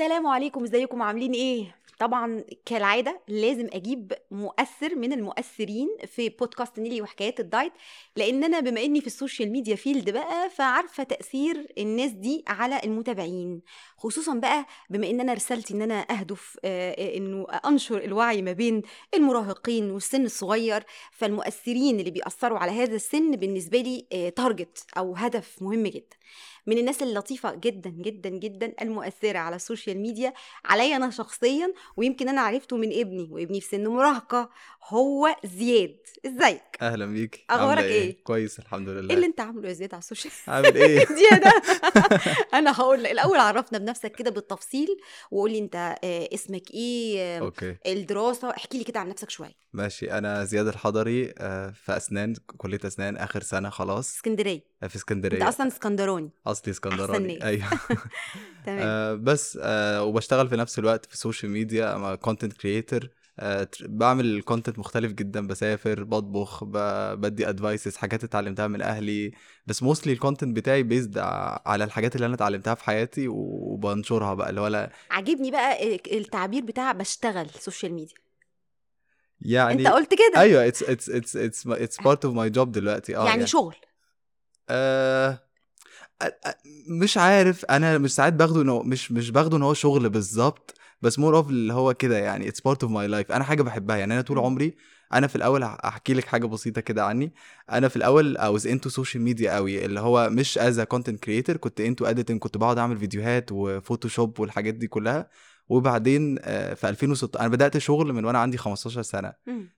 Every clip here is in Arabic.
السلام عليكم ازيكم؟ عاملين إيه؟ طبعا كالعادة لازم أجيب مؤثر من المؤثرين في بودكاست نيلي وحكايات الدايت لأن أنا بما إني في ال social media field بقى فعارفة تأثير الناس دي على المتابعين. خصوصا بقى بما إن أنا رسالتي إن أنا أهدف آه، آه، إنه أنشر الوعي ما بين المراهقين والسن الصغير فالمؤثرين اللي بيأثروا على هذا السن بالنسبة لي target أو هدف مهم جدا. من الناس اللطيفة جدا جدا جدا المؤثرة على ال social media. عليا أنا شخصيا ويمكن أنا عرفته من ابني وابني في سن مراهقة. هو زياد. إزيك؟ أهلا بيك. أخبارك عاملة إيه؟ كويس الحمد لله. إيه اللي أنت عامله يا زياد على ال social عامل إيه؟ زيادة. أنا هقول الأول عرفنا بنفسك كده بالتفصيل وقول لي أنت آه، اسمك إيه okay. الدراسة. احكي لي كده عن نفسك شوية. ماشي. أنا زياد الحضري آه، في أسنان كلية أسنان آخر سنة خلاص. اسكندرية. آه، في انت اسكندرية. أصلا اسكندراني. اصلي اسكندراني. أيوه. تمام. آه، بس آه، وبشتغل في نفس الوقت في ال social media content creator بعمل content مختلف جدا. بسافر بطبخ بدي advices حاجات اتعلمتها من أهلي. بس mostly ال content بتاعي based على الحاجات اللي أنا اتعلمتها في حياتي وبنشرها بقى. اللي هو لا عاجبني بقى التعبير بتاع بشتغل social media يعني انت قلت كده. أيوه it's it's it's it's part of my job دلوقتي. آه يعني شغل. آه مش عارف. أنا مش ساعات باخده انه مش مش باخده إن هو شغل بالظبط بس more of اللي هو كده يعني it's part of my life أنا حاجة بحبها يعني. أنا طول. عمري أنا في الأول احكي لك حاجة بسيطة كده عني. أنا في الأول I was into social media قوي اللي هو مش as content creator كنت into editing كنت بقعد أعمل فيديوهات وفوتوشوب والحاجات دي كلها. وبعدين آه، في 2006 أنا بدأت شغل من وأنا عندي 15 سنة.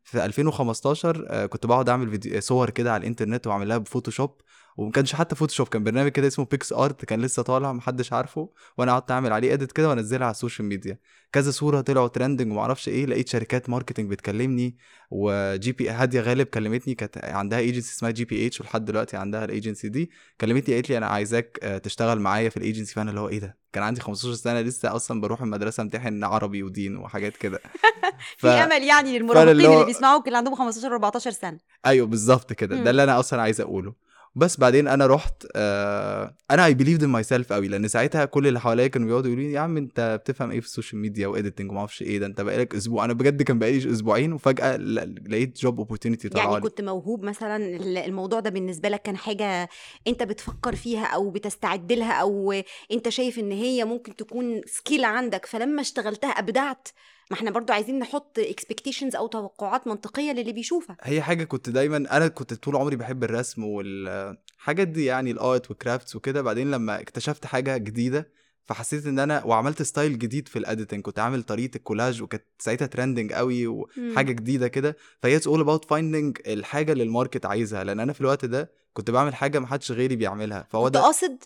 في 2015 آه، كنت بقعد أعمل فيديو صور كده على الإنترنت وأعملها بفوتوشوب. وما كانش حتى فوتوشوب كان برنامج كده اسمه PicsArt كان لسه طالع محدش عارفه. وأنا قعدت أعمل عليه edit كده وأنزلها على ال social media كذا صورة طلعوا trending وما أعرفش إيه لقيت شركات marketing بتكلمني وجي بي هادية غالب كلمتني كانت عندها ايجنسي اسمها جي بي اتش ولحد دلوقتي عندها الايجنسي دي. كلمتني قالت لي أنا عايزاك آه، تشتغل معايا في الايجنسي فأنا اللي هو إيه ده؟ كان عندي 15 سنة لسه أصلا بروح المدرسة امتحن عربي ودين وحاجات كده. في أمل يعني اللي للمراهقين هو- اللي بيسمعوك اللي عندهم 15 14 سنة. أيوه بالظبط كده. ده اللي أنا أصلا عايز أقوله. بس بعدين أنا رحت آه أنا I believed in myself قوي لأن ساعتها كل اللي حواليا كانوا بيقعدوا يقولوا لي يا عم أنت بتفهم إيه في ال social media و editing وما أعرفش إيه؟ ده أنت بقالك أسبوع. أنا بجد كان بقالي أسبوعين وفجأة لقيت job opportunity طالعه يعني. كنت موهوب مثلا ال- الموضوع ده بالنسبة لك كان حاجة أنت بتفكر فيها أو بتستعد لها أو أنت شايف إن هي ممكن تكون skill عندك فلما اشتغلتها أبدعت؟ ما إحنا برضو عايزين نحط expectations أو توقعات منطقية للي بيشوفك هي حاجة كنت دايما أنا كنت طول عمري بحب الرسم والحاجات دي يعني ال art وال crafts وكده. بعدين لما اكتشفت حاجة جديدة فحسيت إن أنا وعملت style جديد في ال editing كنت عامل طريقة الكولاج وكانت ساعتها trending قوي وحاجه جديدة كده. فهي it's all about finding الحاجة اللي ال market عايزها. لأن أنا في الوقت ده كنت بعمل حاجة ما حدش غيري بيعملها. فهو ده قاصد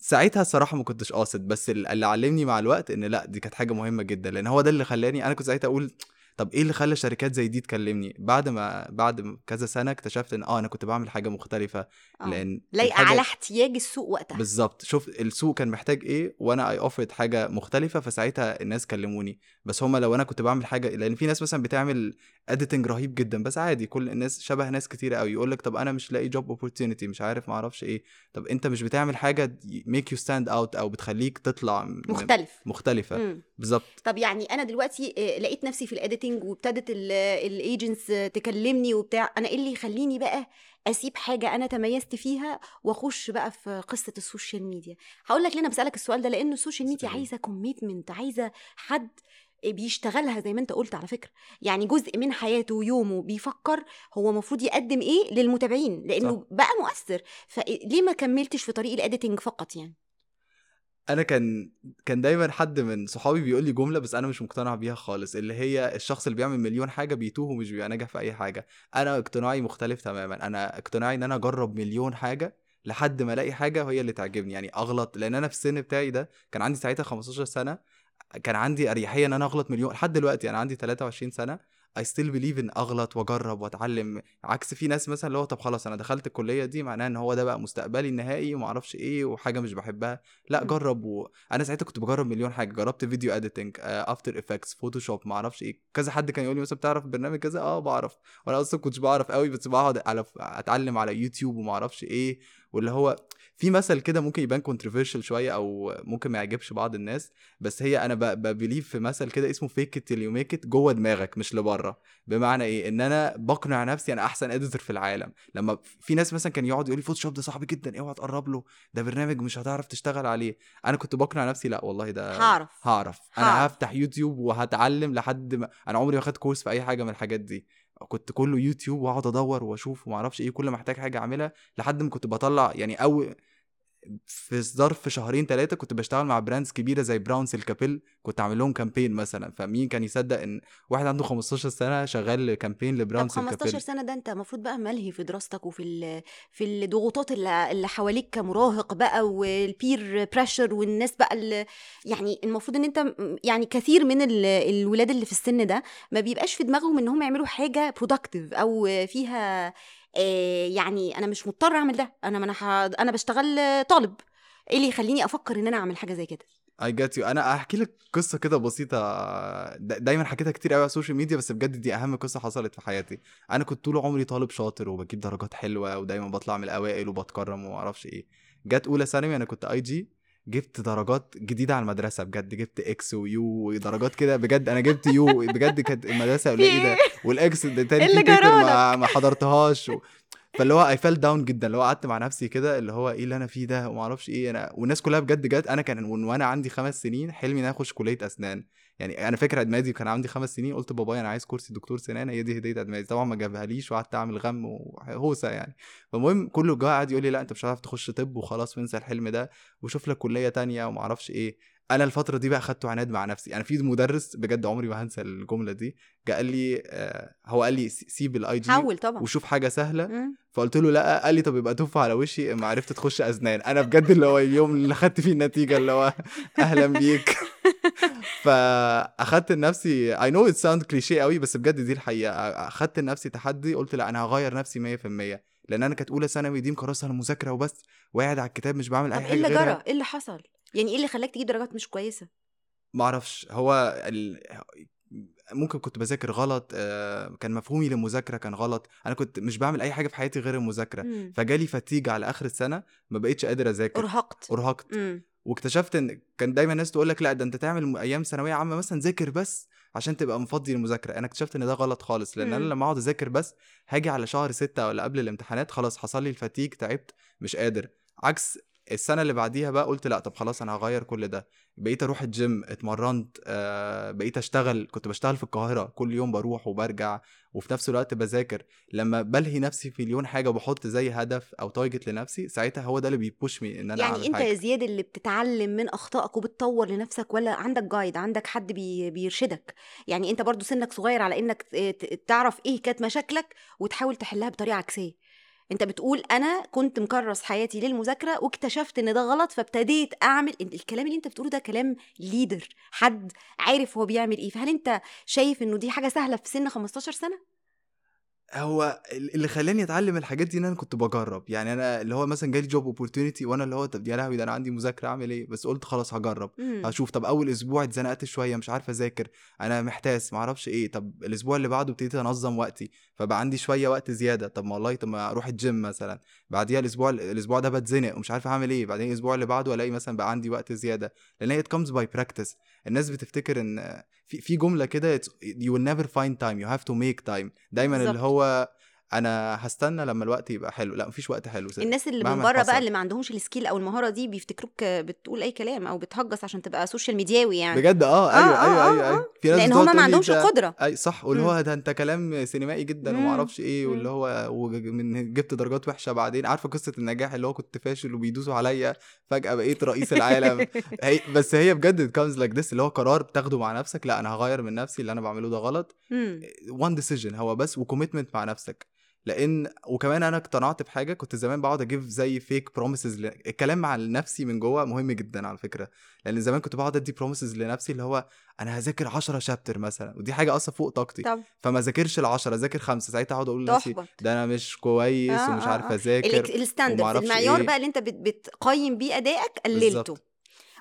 ساعتها الصراحه ما كنتش قاصد بس ال- اللي علمني مع الوقت إن لأ دي كانت حاجة مهمة جدا لأن هو ده اللي خلاني أنا كنت ساعتها أقول طب إيه اللي خلى شركات زي دي تكلمني؟ بعد ما بعد كذا سنة اكتشفت إن آه أنا كنت بعمل حاجة مختلفة آه. لأن لايقة على احتياج السوق وقتها. بالظبط شوف السوق كان محتاج إيه وأنا I offered حاجة مختلفة فساعتها الناس كلموني. بس هما لو أنا كنت بعمل حاجة لأن في ناس مثلا بتعمل editing رهيب جدا بس عادي كل الناس شبه ناس كتيرة قوي يقول لك طب أنا مش لاقي job opportunity مش عارف ما أعرفش إيه. طب أنت مش بتعمل حاجة make you stand out أو بتخليك تطلع مختلف. مختلفة. بالظبط طب يعني أنا دلوقتي آه، لقيت نفسي في ال editing وابتدت ال agents تكلمني وبتاع أنا إيه اللي يخليني بقى أسيب حاجة أنا تميزت فيها وأخش بقى في قصة ال social media هقول لك ليه أنا بسألك السؤال ده لأن ال social media. عايزة commitment عايزة حد بيشتغلي زي ما أنت قلت على فكرة يعني جزء من حياته ويومه بيفكر هو المفروض يقدم إيه للمتابعين لأنه صح. بقى مؤثر فليه ما كملتش في طريق ال editing فقط يعني أنا كان كان دايما حد من صحابي بيقول لي جملة بس أنا مش مقتنع بيها خالص اللي هي الشخص اللي بيعمل مليون حاجة بيتوه ومش بيبقى ناجح في أي حاجة. أنا اقتناعي مختلف تماما. أنا اقتناعي إن أنا أجرب مليون حاجة لحد ما ألاقي حاجة وهي اللي تعجبني يعني أغلط. لأن أنا في السن بتاعي ده كان عندي ساعتها 15 سنة كان عندي أريحية إن أنا أغلط مليون لحد دلوقتي أنا عندي 23 سنة. I still believe إن أغلط وأجرب وأتعلم عكس في ناس مثلا اللي هو طب خلاص أنا دخلت الكلية دي معناها إن هو ده بقى مستقبلي النهائي وما أعرفش إيه وحاجة مش بحبها. لأ مم. جرب وأنا ساعتها كنت بجرب مليون حاجة جربت video editing After Effects Photoshop ما أعرفش إيه. كذا حد كان يقول لي مثلا بتعرف برنامج كذا؟ آه بعرف. وأنا أصلا كنتش بعرف قوي بس بقعد على أتعلم على يوتيوب وما أعرفش إيه. واللي هو في مثل كده ممكن يبان controversial شوية أو ممكن ما يعجبش بعض الناس بس هي أنا ب believe في مثل كده اسمه fake it till you make it جوه دماغك مش لبره. بمعنى إيه؟ إن أنا بقنع نفسي أنا أحسن editor في العالم. لما في ناس مثلا كان يقعد يقول لي Photoshop ده صعب جدا اوعى تقرب له ده برنامج مش هتعرف تشتغل عليه. أنا كنت بقنع نفسي لا والله ده هعرف. هعرف. أنا. هفتح يوتيوب وهتعلم لحد ما أنا عمري ما خدت course في أي حاجة من الحاجات دي. كنت كله يوتيوب واقعد ادور واشوف وما أعرفش إيه كل ما احتاج حاجة اعملها لحد ما كنت بطلع يعني أو في ظرف شهرين ثلاثة كنت بشتغل مع brands كبيرة زي Braun Silk-épil كنت عامل لهم campaign مثلا. فمين كان يصدق إن واحد عنده 15 سنة شغال campaign ل Braun طب 15 سيلكابيل سنة ده أنت المفروض بقى ملهي في دراستك وفي في الضغوطات اللي حواليك كمراهق بقى وال peer pressure والناس بقى اللي يعني المفروض إن أنت يعني كثير من ال- الولاد اللي في السن ده ما بيبقاش في دماغهم إن هم يعملوا حاجة productive أو فيها يعني أنا مش مضطر أعمل ده. أنا ما أنا أنا بشتغل طالب. إيه اللي يخليني أفكر إن أنا أعمل حاجة زي كده؟ I got you أنا هحكي لك قصة كده بسيطة. دا- دايما حكيتها كتير قوي على ال social media بس بجد دي أهم قصة حصلت في حياتي. أنا كنت طول عمري طالب شاطر وبجيب درجات حلوة ودايما بطلع من الأوائل وبتكرم وما أعرفش إيه. جت أولى ثانوي أنا كنت IG جبت درجات جديدة على المدرسة بجد جبت X و U ودرجات كده بجد أنا جبت U بجد كانت المدرسة قليلة. وال X ده تاني اللي في paper جرالك؟ ما, ما حضرتهاش و... فاللي هو I fell down جدا اللي هو قعدت مع نفسي كده اللي هو إيه اللي أنا فيه ده وما أعرفش إيه أنا والناس كلها بجد جت أنا كان وأنا عندي خمس سنين حلمي إن أنا أخش كلية أسنان. يعني أنا فاكر عيد ميلادي كان عندي خمس سنين قلت بابايا أنا عايز كرسي دكتور سنان هي دي هدية عيد ميلادي طبعا ما جابهاليش وقعدت أعمل غم ودوشة يعني. فالمهم كله جه قعد يقول لي لا أنت مش هتعرف تخش طب وخلاص وانسى الحلم ده وشوف لك كلية تانية وما أعرفش إيه. أنا الفترة دي بقى خدته عناد مع نفسي. أنا في مدرس بجد عمري ما هنسى الجملة دي. جه قال لي آه هو قال لي سيب ال IG حاول طبعا. وشوف حاجة سهلة. مم. فقلت له لا قال لي طب يبقى تف على وشي اما عرفت تخش أسنان. أنا بجد اللي هو اليوم اللي خدت فيه النتيجة اللي هو أهلا بيك. فأخدت لنفسي I know it sound cliché قوي بس بجد دي الحقيقة. أخدت لنفسي تحدي قلت لأ أنا هغير نفسي 100% لأن أنا كانت أولى ثانوي دي مكرسها المذاكرة وبس وقاعد على الكتاب مش بعمل أي إيه حاجة اللي غيرها. جرى؟ إيه اللي حصل؟ يعني إيه اللي خلاك تجيب درجات مش كويسة؟ ما أعرفش. هو ال... ممكن كنت بذاكر غلط آه، كان مفهومي للمذاكرة كان غلط. أنا كنت مش بعمل أي حاجة في حياتي غير المذاكرة. مم. فجالي fatigue على آخر السنة ما بقتش قادر أذاكر. أرهقت. أرهقت. مم. واكتشفت إن كان دايما الناس تقول لك لا ده أنت تعمل أيام ثانوية عامة مثلا ذاكر بس عشان تبقى مفضي للمذاكرة أنا اكتشفت إن ده غلط خالص لأن أنا. لما أقعد أذاكر بس هاجي على شهر ستة ولا قبل الامتحانات خلاص حصل لي ال fatigue تعبت مش قادر عكس السنة اللي بعديها بقى قلت لأ طب خلاص أنا هغير كل ده. بقيت أروح الجيم اتمرنت آه بقيت أشتغل كنت بشتغل في القاهرة كل يوم بروح وبرجع وفي نفس الوقت بذاكر. لما بلهي نفسي في مليون حاجة وبحط زي هدف أو target لنفسي ساعتها هو ده اللي بي push me إن أنا يعني أنت يا زياد اللي بتتعلم من أخطائك وبتطور لنفسك ولا عندك guide عندك حد بي بيرشدك؟ يعني أنت برضو سنك صغير على إنك تعرف إيه كانت مشاكلك وتحاول تحلها بطريقة عكسية. أنت بتقول أنا كنت مكرس حياتي للمذاكرة واكتشفت إن ده غلط فابتديت أعمل الكلام اللي أنت بتقوله ده كلام leader حد عارف هو بيعمل إيه. فهل أنت شايف إنه دي حاجة سهلة في سن 15 سنة؟ هو اللي خلاني أتعلم الحاجات دي إن أنا كنت بجرب يعني أنا اللي هو مثلا جالي job opportunity وأنا اللي هو طب يا لهوي ده أنا عندي مذاكرة أعمل إيه؟ بس قلت خلاص هجرب. مم. هشوف طب أول أسبوع اتزنقت شوية مش عارف أذاكر. أنا محتاس معرفش إيه. طب الأسبوع اللي بعده ابتديت أنظم وقتي فبقى عندي شوية وقت زيادة. طب ما والله طب ما أروح الجيم مثلا. بعديها الأسبوع الأسبوع ده بتزنق ومش عارف أعمل إيه. بعدين الأسبوع اللي بعده ألاقي مثلا بقى عندي وقت زيادة. لأن هي comes by practice. الناس بتفتكر إن في في جملة كده you will never find time you have to make time دايما اللي بالظبط. هو أنا هستنى لما الوقت يبقى حلو لأ مفيش وقت حلو صدق. الناس اللي من بره. بقى اللي ما عندهمش ال skill أو المهارة دي بيفتكروك بتقول أي كلام أو بتهجس عشان تبقى social media وي يعني بجد آه أيوه آه، أيوه آه، أيوه آه. أيوه في ناس لأن هما ما عندهمش ده- القدرة أي صح واللي. هو ده أنت كلام سينمائي جدا. وما أعرفش إيه واللي. هو ومن جبت درجات وحشة بعدين عارفة قصة النجاح اللي هو كنت فاشل وبيدوسوا عليا فجأة بقيت رئيس العالم هي بس هي بجد comes like this اللي هو قرار بتاخده مع نفسك لأ أنا هغير من نفسي اللي أنا بعمله ده غلط. one decision هو بس و commitment مع نفسك لأن وكمان أنا اقتنعت بحاجة كنت زمان بقعد أجيب زي fake promises ل... الكلام مع نفسي من جوه مهم جدا على فكرة لأن زمان كنت بقعد أدي promises لنفسي اللي هو أنا هذاكر 10 chapter مثلا ودي حاجة أصلا فوق طاقتي طب فما ذاكرش ال 10 ذاكر خمسة ساعتها أقعد أقول لنفسي ده أنا مش كويس آه، ومش آه، عارف آه. أذاكر ال standard المعيار إيه. بقى اللي أنت بت- بتقيم بيه أدائك قللته.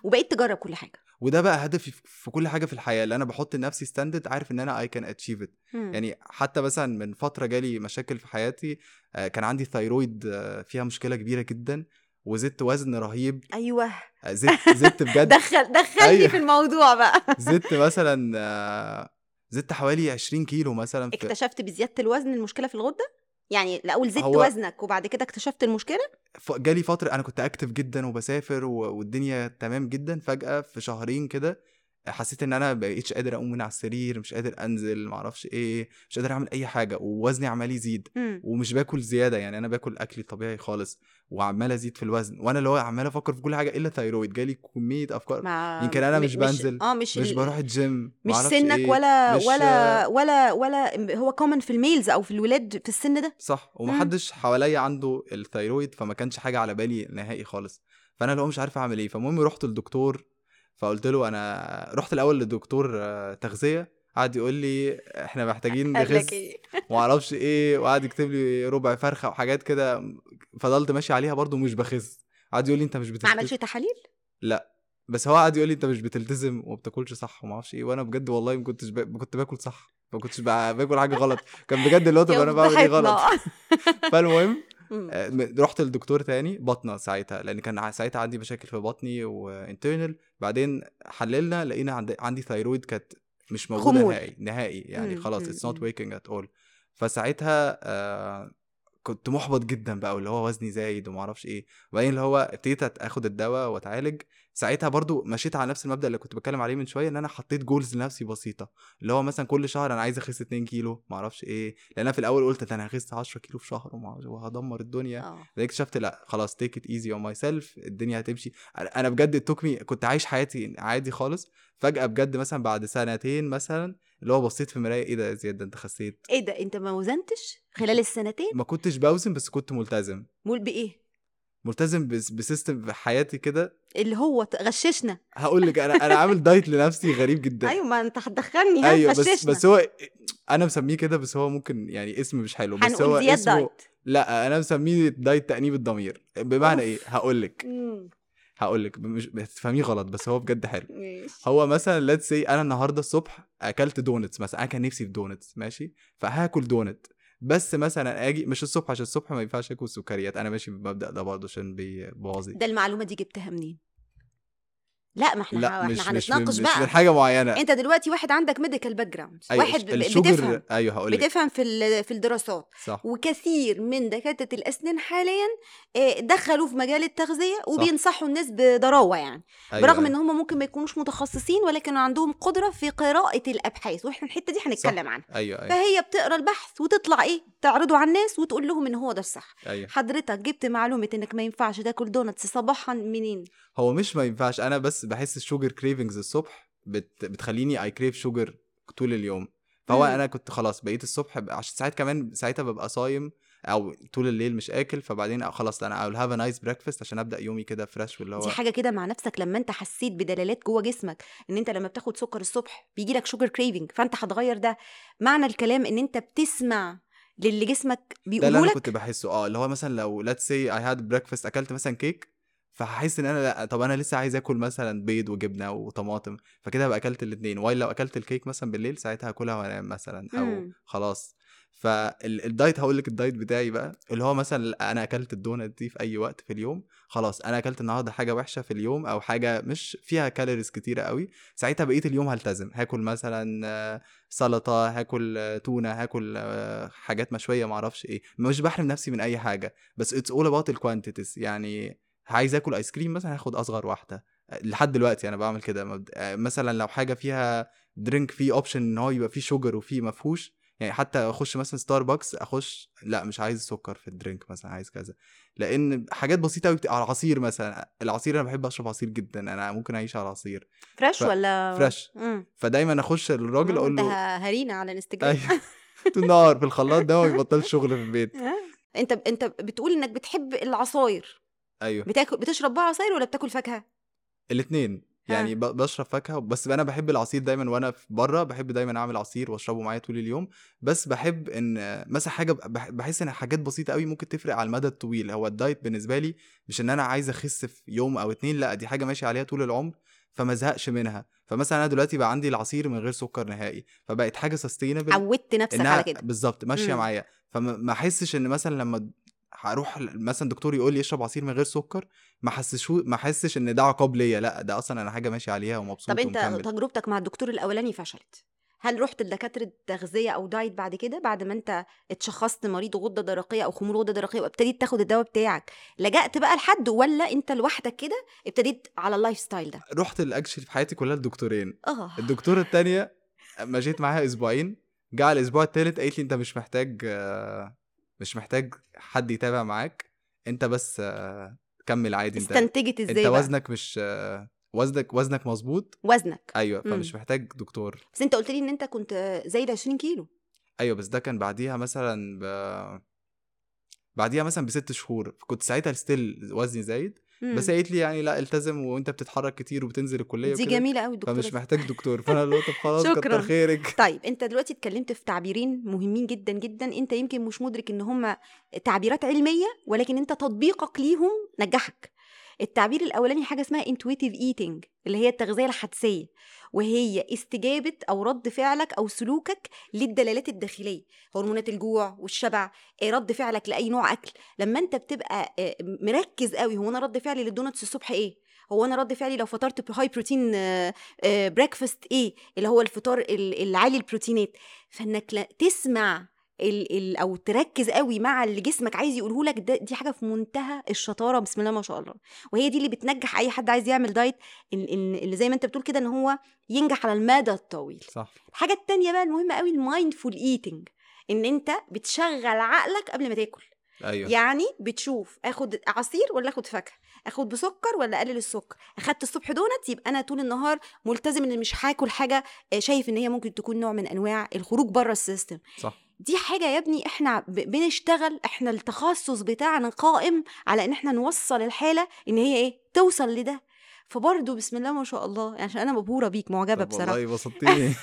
وبقيت تجرب كل حاجة وده بقى هدفي في- كل حاجة في الحياة اللي أنا بحط لنفسي standard عارف إن أنا I can achieve it. يعني حتى مثلا من فترة جالي مشاكل في حياتي آه، كان عندي thyroid آه، فيها مشكلة كبيرة جدا وزدت وزن رهيب. أيوه. آه، زدت زدت بجد. دخل دخلني أيوة. في الموضوع بقى. زدت مثلا زدت حوالي 20 كيلو مثلا في اكتشفت بزيادة الوزن المشكلة في الغدة؟ يعني الأول زدت هو- وزنك وبعد كده اكتشفت المشكلة ف- جالي فترة أنا كنت active جدا وبسافر و- والدنيا تمام جدا فجأة في شهرين كده حسيت إن أنا بقيتش قادر أقوم من على السرير مش قادر أنزل معرفش إيه مش قادر أعمل أي حاجة ووزني عمال يزيد مم. ومش باكل زيادة يعني أنا باكل أكلي طبيعي خالص وعمال أزيد في الوزن وأنا اللي هو عمال أفكر في كل حاجة إلا thyroid جالي كمية أفكار. يمكن أنا م- مش بنزل، آه مش مش بروح الجيم مش سنك إيه. ولا مش- ولا ولا ولا هو common في ال males أو في الولاد في السن ده؟ صح. ومحدش حواليا عنده ال thyroid فما كانش حاجة على بالي نهائي خالص. فأنا اللي هو مش عارف أعمل إيه. فالمهم رحت للدكتور فقلت له أنا رحت الأول للدكتور آه، تغذية. قعد يقول لي إحنا محتاجين نخس إيه؟ ومعرفش إيه وقعد يكتب لي ربع فرخة وحاجات كده فضلت ماشي عليها برضو مش بخس قعد يقول لي أنت مش ما بتلتزم. عملش تحاليل بس هو قعد يقول لي أنت مش بتلتزم وما بتاكلش صح وما أعرفش إيه وأنا بجد والله ما كنتش ب... كنت باكل صح ما كنتش. باكل حاجة غلط. كان بجد اللي هو طب أنا بعمل إيه غلط؟ فالمهم. آه، رحت لدكتور تاني بطنة ساعتها لأن كان ساعتها عندي مشاكل في بطني و internal بعدين حللنا لقينا عندي, عندي thyroid كانت مش موجودة خمول. نهائي نهائي يعني مم، خلاص it's not. working at all فساعتها آه كنت محبط جدا بقى واللي هو وزني زايد وما أعرفش إيه. وبعدين اللي هو ابتديت آخد الدواء وأتعالج. ساعتها برضو مشيت على نفس المبدأ اللي كنت بتكلم عليه من شوية إن أنا حطيت goals لنفسي بسيطة. اللي هو مثلا كل شهر أنا عايز أخس 2 كيلو ما أعرفش إيه. لأن أنا في الأول قلت ده أنا هخس 10 كيلو في شهر وما- وهدمر الدنيا. آه. بعدين اكتشفت لأ خلاص take it easy on myself الدنيا هتمشي. أنا بجد it took me كنت عايش حياتي عادي خالص. فجأة بجد مثلا بعد سنتين مثلا اللي هو بصيت في المرايه إيه ده يا زياد؟ ده أنت خسيت. إيه ده؟ أنت ما وزنتش خلال السنتين؟ ما كنتش بوزن بس كنت ملتزم. مول بإيه؟ ملتزم بس ب system في حياتي كده. اللي هو غششنا. هقول لك أنا أنا عامل دايت لنفسي غريب جدا. أيوه ما أنت هتدخلني أيوه بس غششنا. بس هو أنا مسميه كده بس هو ممكن يعني اسم مش حلو بس هو اسمه دايت. لا أنا مسميه دايت تأنيب الضمير. بمعنى أوف. إيه؟ هقول لك. هقول لك مش بتفهميه غلط بس هو بجد حلو. ماشي. هو مثلا let's say أنا النهارده الصبح أكلت donuts مثلا أنا كان نفسي في donuts ماشي؟ فهاكل دونت بس مثلا آجي مش الصبح عشان الصبح ما ينفعش آكل سكريات أنا ماشي بالمبدا ده برضه عشان بيبوظ ده المعلومة دي جبتها منين؟ لا ما إحنا لا مش إحنا مش هنتناقش مش بقى. حاجة معينة. أنت دلوقتي واحد عندك medical background أيوة واحد ال sugar بتفهم. أيوه هقول بتفهم في في الدراسات. صح. وكثير من دكاترة الأسنان حاليا آه، دخلوا في مجال التغذية وبينصحوا الناس بضراوه يعني. أيوة برغم أيوة. إن هم ممكن ما يكونوش متخصصين ولكن عندهم قدرة في قراءة الأبحاث. وإحنا الحتة دي هنتكلم عنها. أيوه أيوه. فهي بتقرأ البحث وتطلع إيه تعرضه على الناس وتقول لهم إن هو ده الصح. أيوه. حضرتك جبت معلومة إنك ما ينفعش تاكل donuts صباحا منين؟ هو مش ما ينفعش. أنا بس بحس ال sugar cravings الصبح بت... بتخليني I crave sugar طول اليوم فهو. أنا كنت خلاص بقيت الصبح. عشان ساعات كمان ساعتها ببقى صايم أو طول الليل مش آكل فبعدين خلاص أنا have a nice breakfast عشان أبدأ يومي كده fresh واللي هو دي حاجة كده مع نفسك لما أنت حسيت بدلالات جوه جسمك إن أنت لما بتاخد سكر الصبح بيجي لك sugar craving فأنت هتغير ده معنى الكلام إن أنت بتسمع للي جسمك ده اللي بيقوله أنا كنت بحسه آه اللي هو مثلا لو let's say I had breakfast أكلت مثلا كيك فهحس إن أنا لأ طب أنا لسه عايز آكل مثلا بيض وجبنة وطماطم فكده هبقى أكلت الاثنين while لو أكلت الكيك مثلا بالليل ساعتها هاكلها وأنام مثلا أو مم. خلاص فالدايت هقول لك الدايت بتاعي بقى اللي هو مثلا أنا أكلت الدونت دي في أي وقت في اليوم خلاص أنا أكلت النهارده حاجة وحشة في اليوم أو حاجة مش فيها calories كتيرة قوي ساعتها بقية اليوم هلتزم هاكل مثلا سلطة هاكل تونة هاكل حاجات مشوية معرفش إيه مش بحرم نفسي من أي حاجة بس it's all about ال quantities يعني عايز آكل ايس كريم مثلا هاخد أصغر واحدة. لحد دلوقتي أنا بعمل كده. مبد- آه، مثلا لو حاجة فيها drink فيه option إن هو يبقى فيه sugar وفيه ما فيهوش يعني حتى أخش مثلا ستاربكس أخش لأ مش عايز سكر في ال drink مثلا عايز كذا. لأن حاجات بسيطة قوي على العصير مثلا. العصير أنا بحب أشرب عصير جدا. أنا ممكن أعيش على العصير fresh ف- ولا fresh مم. فدايما أخش للراجل أقول له هرينا على الإنستجرام. طول النهار في الخلاط ده ما بيبطلش شغل في البيت. أنت أنت بتقول إنك بتحب العصاير. أيوه. بتاكل بتشرب بقى عصاير ولا بتاكل فاكهة؟ الاثنين. يعني ب- بشرب فاكهة بس أنا بحب العصير دايما وأنا في بره بحب دايما أعمل عصير وأشربه معايا طول اليوم. بس بحب إن مثلا حاجة بح- بحس إن حاجات بسيطة قوي ممكن تفرق على المدى الطويل. هو الدايت بالنسبة لي مش إن أنا عايز أخس في يوم أو اتنين لأ دي حاجة ماشي عليها طول العمر فما ازهقش منها. فمثلا أنا دلوقتي بقى عندي العصير من غير سكر نهائي فبقت حاجة سستينبل عودت نفسك على كده. بالظبط ماشية. معايا. فما ما أحسش إن مثلا لما هروح مثلا دكتور يقول لي اشرب عصير من غير سكر ما احسش ما احسش إن ده عقاب ليا لأ ده أصلا أنا حاجة ماشي عليها ومبسوط طب أنت ومكمل. تجربتك مع الدكتور الأولاني فشلت. هل رحت لدكاترة تغذية أو دايت بعد كده بعد ما أنت اتشخصت مريض غدة درقية أو خمول غدة درقية وابتديت تاخد الدواء بتاعك لجأت بقى لحد ولا أنت لوحدك كده ابتديت على ال lifestyle ده؟ رحت الاكشن في حياتي كلها لدكتورين. آه. الدكتورة التانية مشيت معاها أسبوعين جه على الأسبوع التالت قالت لي أنت مش محتاج آه، مش محتاج حد يتابع معاك انت بس كمل عادي انت استنتجت انت إزاي بقى وزنك مش آه، وزنك وزنك مظبوط وزنك أيوه. فمش محتاج دكتور بس انت قلت لي ان انت كنت زايد 20 كيلو أيوه بس ده كان بعديها مثلا ب... بعديها مثلا بست شهور كنت ساعتها ستيل وزني زايد. بس هي قالت لي يعني لا التزم وأنت بتتحرك كتير وبتنزل الكلية دي جميلة قوي الدكتوره فمش. محتاج دكتور. فأنا اللي طب خلاص. كتر خيرك. طيب أنت دلوقتي اتكلمت في تعبيرين مهمين جدا جدا. أنت يمكن مش مدرك إن هم تعبيرات علمية ولكن أنت تطبيقك ليهم نجحك. التعبير الأولاني حاجة اسمها intuitive eating اللي هي التغذية الحدسية وهي استجابة أو رد فعلك أو سلوكك للدلالات الداخلية هرمونات الجوع والشبع آه، رد فعلك لأي نوع أكل. لما أنت بتبقى آه، مركز قوي هو أنا رد فعلي لل donuts الصبح إيه؟ هو أنا رد فعلي لو فطرت high protein breakfast إيه؟ اللي هو الفطار ال- العالي البروتينات. فإنك تسمع ال ال أو تركز قوي مع اللي جسمك عايز يقوله لك ده دي حاجة في منتهى الشطارة بسم الله ما شاء الله. وهي دي اللي بتنجح أي حد عايز يعمل دايت اللي زي ما أنت بتقول كده إن هو ينجح على المدى الطويل. صح. الحاجة التانية بقى المهمة قوي ال mindful eating إن أنت بتشغل عقلك قبل ما تاكل. أيوه. يعني بتشوف آخد عصير ولا آخد فاكهة؟ آخد بسكر ولا أقلل السكر؟ أخدت الصبح دونت يبقى أنا طول النهار ملتزم إن مش هاكل حاجة آه، شايف إن هي ممكن تكون نوع من أنواع الخروج بره ال system. صح. دي حاجة يا ابني إحنا بنشتغل إحنا التخصص بتاعنا قائم على إن إحنا نوصل الحالة إن هي إيه توصل لده. فبرضه بسم الله ما شاء الله يعني عشان أنا مبهورة بيك معجبة بصراحة. والله بسطتيني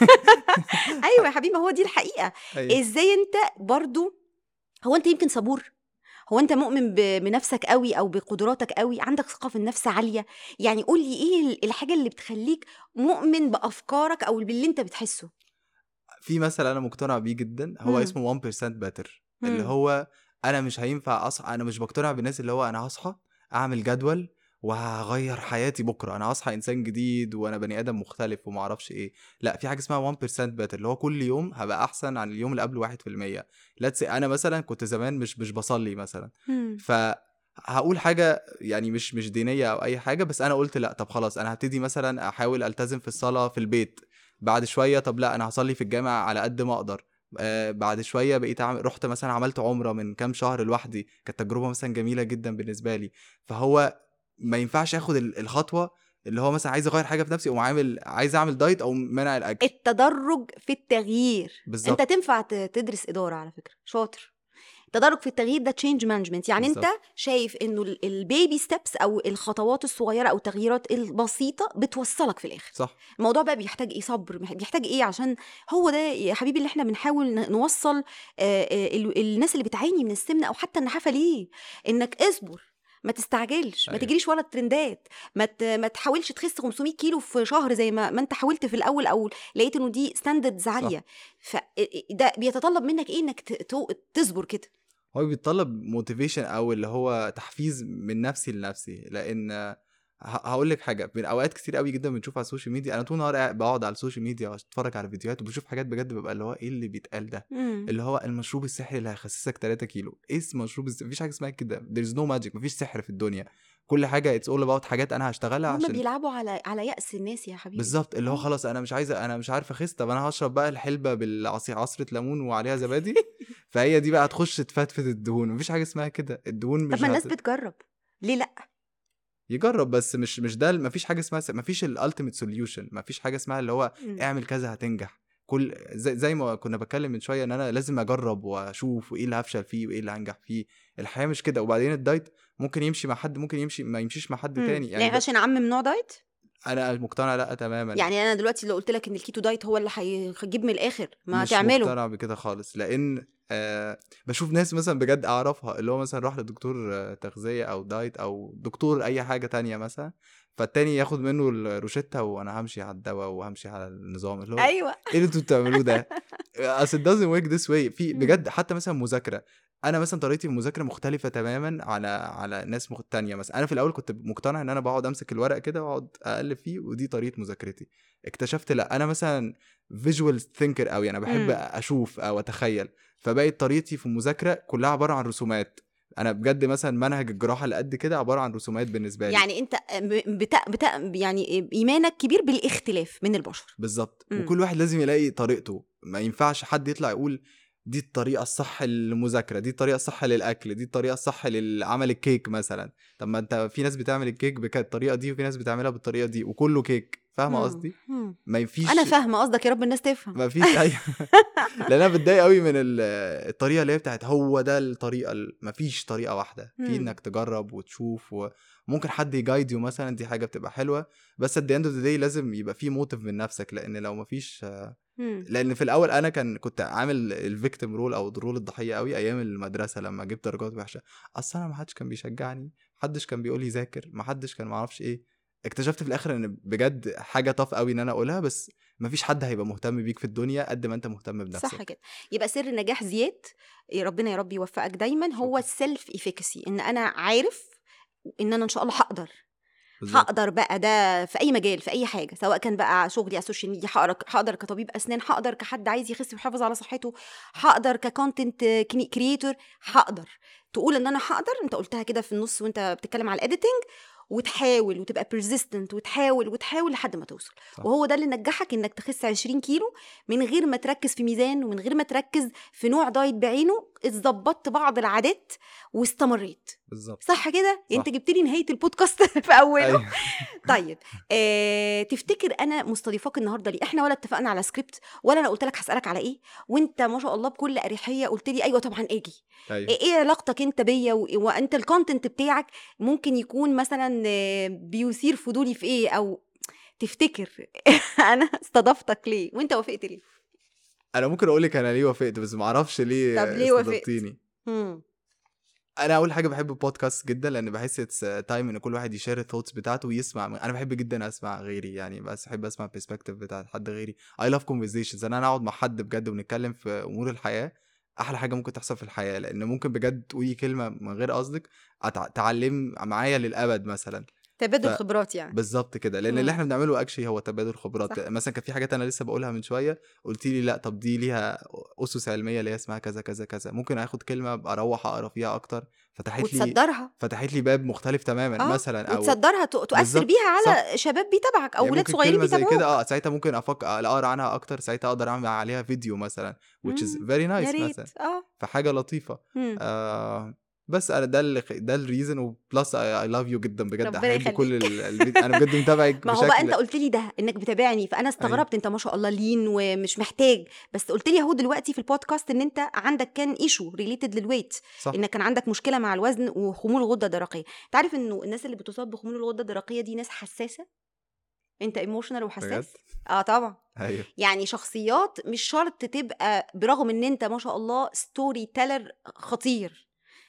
أيوه يا حبيبي هو دي الحقيقة. أيوة. إزاي أنت برضو هو أنت يمكن صبور؟ هو أنت مؤمن بنفسك قوي أو بقدراتك قوي؟ عندك ثقة في النفس عالية؟ يعني قول لي إيه ال- الحاجة اللي بتخليك مؤمن بأفكارك أو باللي أنت بتحسه؟ في مثل أنا مقتنع بيه جدا هو مم. اسمه 1% باتر اللي مم. هو أنا مش هينفع أصحى أنا مش بقتنع بالناس اللي هو أنا هصحى أعمل جدول وهغير حياتي بكرة أنا هصحى إنسان جديد وأنا بني آدم مختلف وما أعرفش إيه لأ في حاجة اسمها 1% better اللي هو كل يوم هبقى أحسن عن اليوم اللي قبله 1% let's أنا مثلا كنت زمان مش مش بصلي مثلا مم. فهقول حاجة يعني مش مش دينية أو أي حاجة بس أنا قلت لأ طب خلاص أنا هبتدي مثلا أحاول ألتزم في الصلاة في البيت بعد شوية طب لا أنا هصلي في الجامع على قد ما أقدر. آه بعد شوية بقيت أعمل رحت مثلا عملت عمرة من كام شهر لوحدي كانت تجربة مثلا جميلة جدا بالنسبة لي. فهو ما ينفعش آخد ال- الخطوة اللي هو مثلا عايز أغير حاجة في نفسي أو عامل عايز أعمل دايت أو منع الأكل. التدرج في التغيير. بالظبط. أنت تنفع تدرس إدارة على فكرة. شاطر. التدرج في التغيير ده change management يعني بالظبط. انت شايف انه ال baby steps أو الخطوات الصغيرة أو التغييرات البسيطة بتوصلك في الآخر. صح. الموضوع بقى بيحتاج إيه؟ صبر. بيحتاج إيه؟ عشان هو ده يا حبيبي اللي إحنا بنحاول نوصل آه، آه، ال- الناس اللي بتعاني من السمنة أو حتى النحافة ليه؟ إنك اصبر ما تستعجلش ما أيوة. تجريش ورا الترندات ما ت- ما تحاولش تخس 500 كيلو في شهر زي ما ما أنت حاولت في الأول أو لقيت إنه دي standards عالية. فده بيتطلب منك إيه؟ إنك ت- تصبر كده. هو بيتطلب motivation أو اللي هو تحفيز من نفسي لنفسي لأن هقول لك حاجة من أوقات كتير قوي جدا بنشوف على ال social media أنا طول النهار بقعد على ال social media وأتفرج على فيديوهات وبشوف حاجات بجد ببقى اللي هو إيه اللي بيتقال ده؟ اللي هو المشروب السحري اللي هيخسسك 3 كيلو. إيه اسم مشروب السحري مفيش حاجة اسمها كده. There's no magic مفيش سحر في الدنيا. كل حاجة it's all about حاجات أنا هشتغلها هم عشان بيلعبوا على على يأس الناس يا حبيبي. بالظبط اللي هو آه. خلاص أنا مش عايزه أنا مش عارف أخس طب أنا هشرب بقى الحلبة بالعصير عصرة ليمون وعليها زبادي؟ فهي دي بقى هتخش تفتفت الدهون. مفيش حاجة اسمها كده. الدهون مش طب ما الناس هت- بتجرب. ليه لأ؟ يجرب بس مش مش ده مفيش حاجة اسمها مفيش ال ultimate solution مفيش حاجة اسمها اللي هو مم. اعمل كذا هتنجح. كل زي, زي ما كنا بتكلم من شوية إن أنا لازم أجرب وأشوف وإيه اللي هفشل فيه وإيه اللي هنجح فيه. الحياة مش كده. وبعدين الدايت ممكن يمشي مع حد ممكن يمشي ما يمشيش مع حد مم. تاني. يعني عشان نعمم نوع دايت أنا مقتنع لا تماما يعني أنا دلوقتي لو قلت لك إن الكيتو دايت هو اللي هيجيب من الآخر ما مش تعمله مقتنع بكده خالص لأن آه بشوف ناس مثلا بجد أعرفها اللي هو مثلا راح لدكتور آه، تغذية أو دايت أو دكتور أي حاجة تانية مثلا فالتاني ياخد منه الروشتة وأنا همشي على الدواء وهمشي على النظام اللي هو أيوه إيه اللي أنتوا بتعملوه ده؟ أصل it doesn't work this way في. بجد حتى مثلا مذاكرة أنا مثلا طريقتي في المذاكرة مختلفة تماما على على ناس مخ- تانية مثلا. أنا في الأول كنت مقتنع إن أنا بقعد أمسك الورق كده وأقعد أقلب فيه ودي طريقة مذاكرتي. اكتشفت لأ أنا مثلا فيجوال ثينكر قوي أنا بحب مم. أشوف أو أتخيل. فبقت طريقتي في المذاكرة كلها عبارة عن رسومات. أنا بجد مثلا منهج الجراحة اللي قد كده عبارة عن رسومات بالنسبة لي. يعني أنت بتا بتا يعني إيمانك كبير بالاختلاف من البشر. بالظبط مم. وكل واحد لازم يلاقي طريقته. ما ينفعش حد يطلع يقول دي الطريقة الصح للمذاكرة دي الطريقة الصح للأكل دي الطريقة الصح لعمل الكيك مثلا طب ما أنت في ناس بتعمل الكيك بالطريقة دي وفي ناس بتعملها بالطريقة دي وكله كيك فاهمة مم. قصدي؟ ما يفيش أنا فاهمة قصدك يا رب الناس تفهم ما فيش أي لأن أنا بتضايق قوي من ال- الطريقة اللي هي بتاعت هو ده الطريقة ما فيش طريقة واحدة في. إنك تجرب وتشوف وممكن حد يجايد يو مثلا دي حاجة بتبقى حلوة بس at the end of the day لازم يبقى في motive من نفسك لأن لو ما فيش. لأن في الأول أنا كان كنت عامل ال victim role أو role الضحية قوي أيام المدرسة لما جبت درجات وحشة. أصل أنا ما حدش كان بيشجعني محدش كان بيقول لي ذاكر محدش كان معرفش إيه. اكتشفت في الآخر إن بجد حاجة tough قوي إن أنا أقولها بس مفيش حد هيبقى مهتم بيك في الدنيا قد ما أنت مهتم بنفسك. صح كده. يبقى سر نجاح زياد يا ربنا يا رب يوفقك دايما هو. ال self efficacy إن أنا عارف إن أنا إن شاء الله هقدر. بالظبط. هقدر بقى ده في أي مجال في أي حاجة سواء كان بقى شغلي على ال social media هقدر هقدر كطبيب أسنان هقدر كحد عايز يخس ويحافظ على صحته هقدر ك content creator هقدر تقول إن أنا هقدر أنت قلتها كده في النص وأنت بتتكلم على ال editing وتحاول وتبقى persistent وتحاول وتحاول لحد ما توصل صح. وهو ده اللي نجحك إنك تخس 20 كيلو من غير ما تركز في ميزان ومن غير ما تركز في نوع دايت بعينه اتظبطت بعض العادات واستمريت. بالظبط. صح كده. انت جبت لي نهاية البودكاست في أوله. أيوة. طيب آه تفتكر أنا مستضيفاك النهارده ليه؟ إحنا ولا اتفقنا على سكريبت ولا أنا قلت لك هسألك على إيه؟ وأنت ما شاء الله بكل أريحية قلت لي أيوه طبعا آجي. أيوه. إيه علاقتك أنت بيا و- وأنت ال content بتاعك ممكن يكون مثلا آه، بيثير فضولي في إيه؟ أو تفتكر أنا استضفتك ليه؟ وأنت وافقت ليه؟ أنا ممكن أقول لك أنا ليه وافقت بس ما أعرفش ليه طب ليه وافقت؟ أنا أول حاجة بحب البودكاست جدا لأن بحس it's time إن كل واحد ي share ال thoughts بتاعته ويسمع أنا بحب جدا أسمع غيري يعني بس أحب أسمع ال perspective بتاعت حد غيري. I love conversations ان أنا اقعد مع حد بجد ونتكلم في أمور الحياة أحلى حاجة ممكن تحصل في الحياة لأن ممكن بجد تقولي كلمة من غير قصدك تعلم معايا للأبد مثلا. تبادل ف- خبرات يعني. بالظبط كده لأن مم. اللي إحنا بنعمله أكشلي هو تبادل خبرات. صح. مثلا كان في حاجات أنا لسه بقولها من شوية قلت لي لأ طب دي ليها أسس علمية اللي هي اسمها كذا كذا كذا. ممكن آخد كلمة أروح أقرأ فيها أكتر. فتحت لي وتصدرها. فتحت لي باب مختلف تماما آه، مثلا أو وتصدرها تؤثر بالظبط، بيها على شباب بيتابعك أو يعني ولاد ممكن صغيرين بيتابعوك كده آه ساعتها ممكن أفكر أقرأ عنها أكتر ساعتها أقدر أعمل عليها فيديو مثلا which is مم، very nice مثلا. آه. فحاجة لطيفة. مم. آه بس أنا ده اللي ده ال reason و plus I love you جدا بجد. أحب كل الفيديو أنا بجد متابعك ما هو بقى أنت قلت لي ده إنك بتابعني فأنا استغربت أنت ما شاء الله لين ومش محتاج. بس قلت لي أهو دلوقتي في البودكاست إن أنت عندك كان issue related لل weight صح. إنك كان عندك مشكلة مع الوزن وخمول الغده الدرقيه أنت عارف إنه الناس اللي بتصاب بخمول الغدة الدرقية دي ناس حساسة؟ أنت emotional وحساس؟ بجد؟ آه طبعا. أيوه. يعني شخصيات مش شرط تبقى برغم إن أنت ما شاء الله story teller خطير.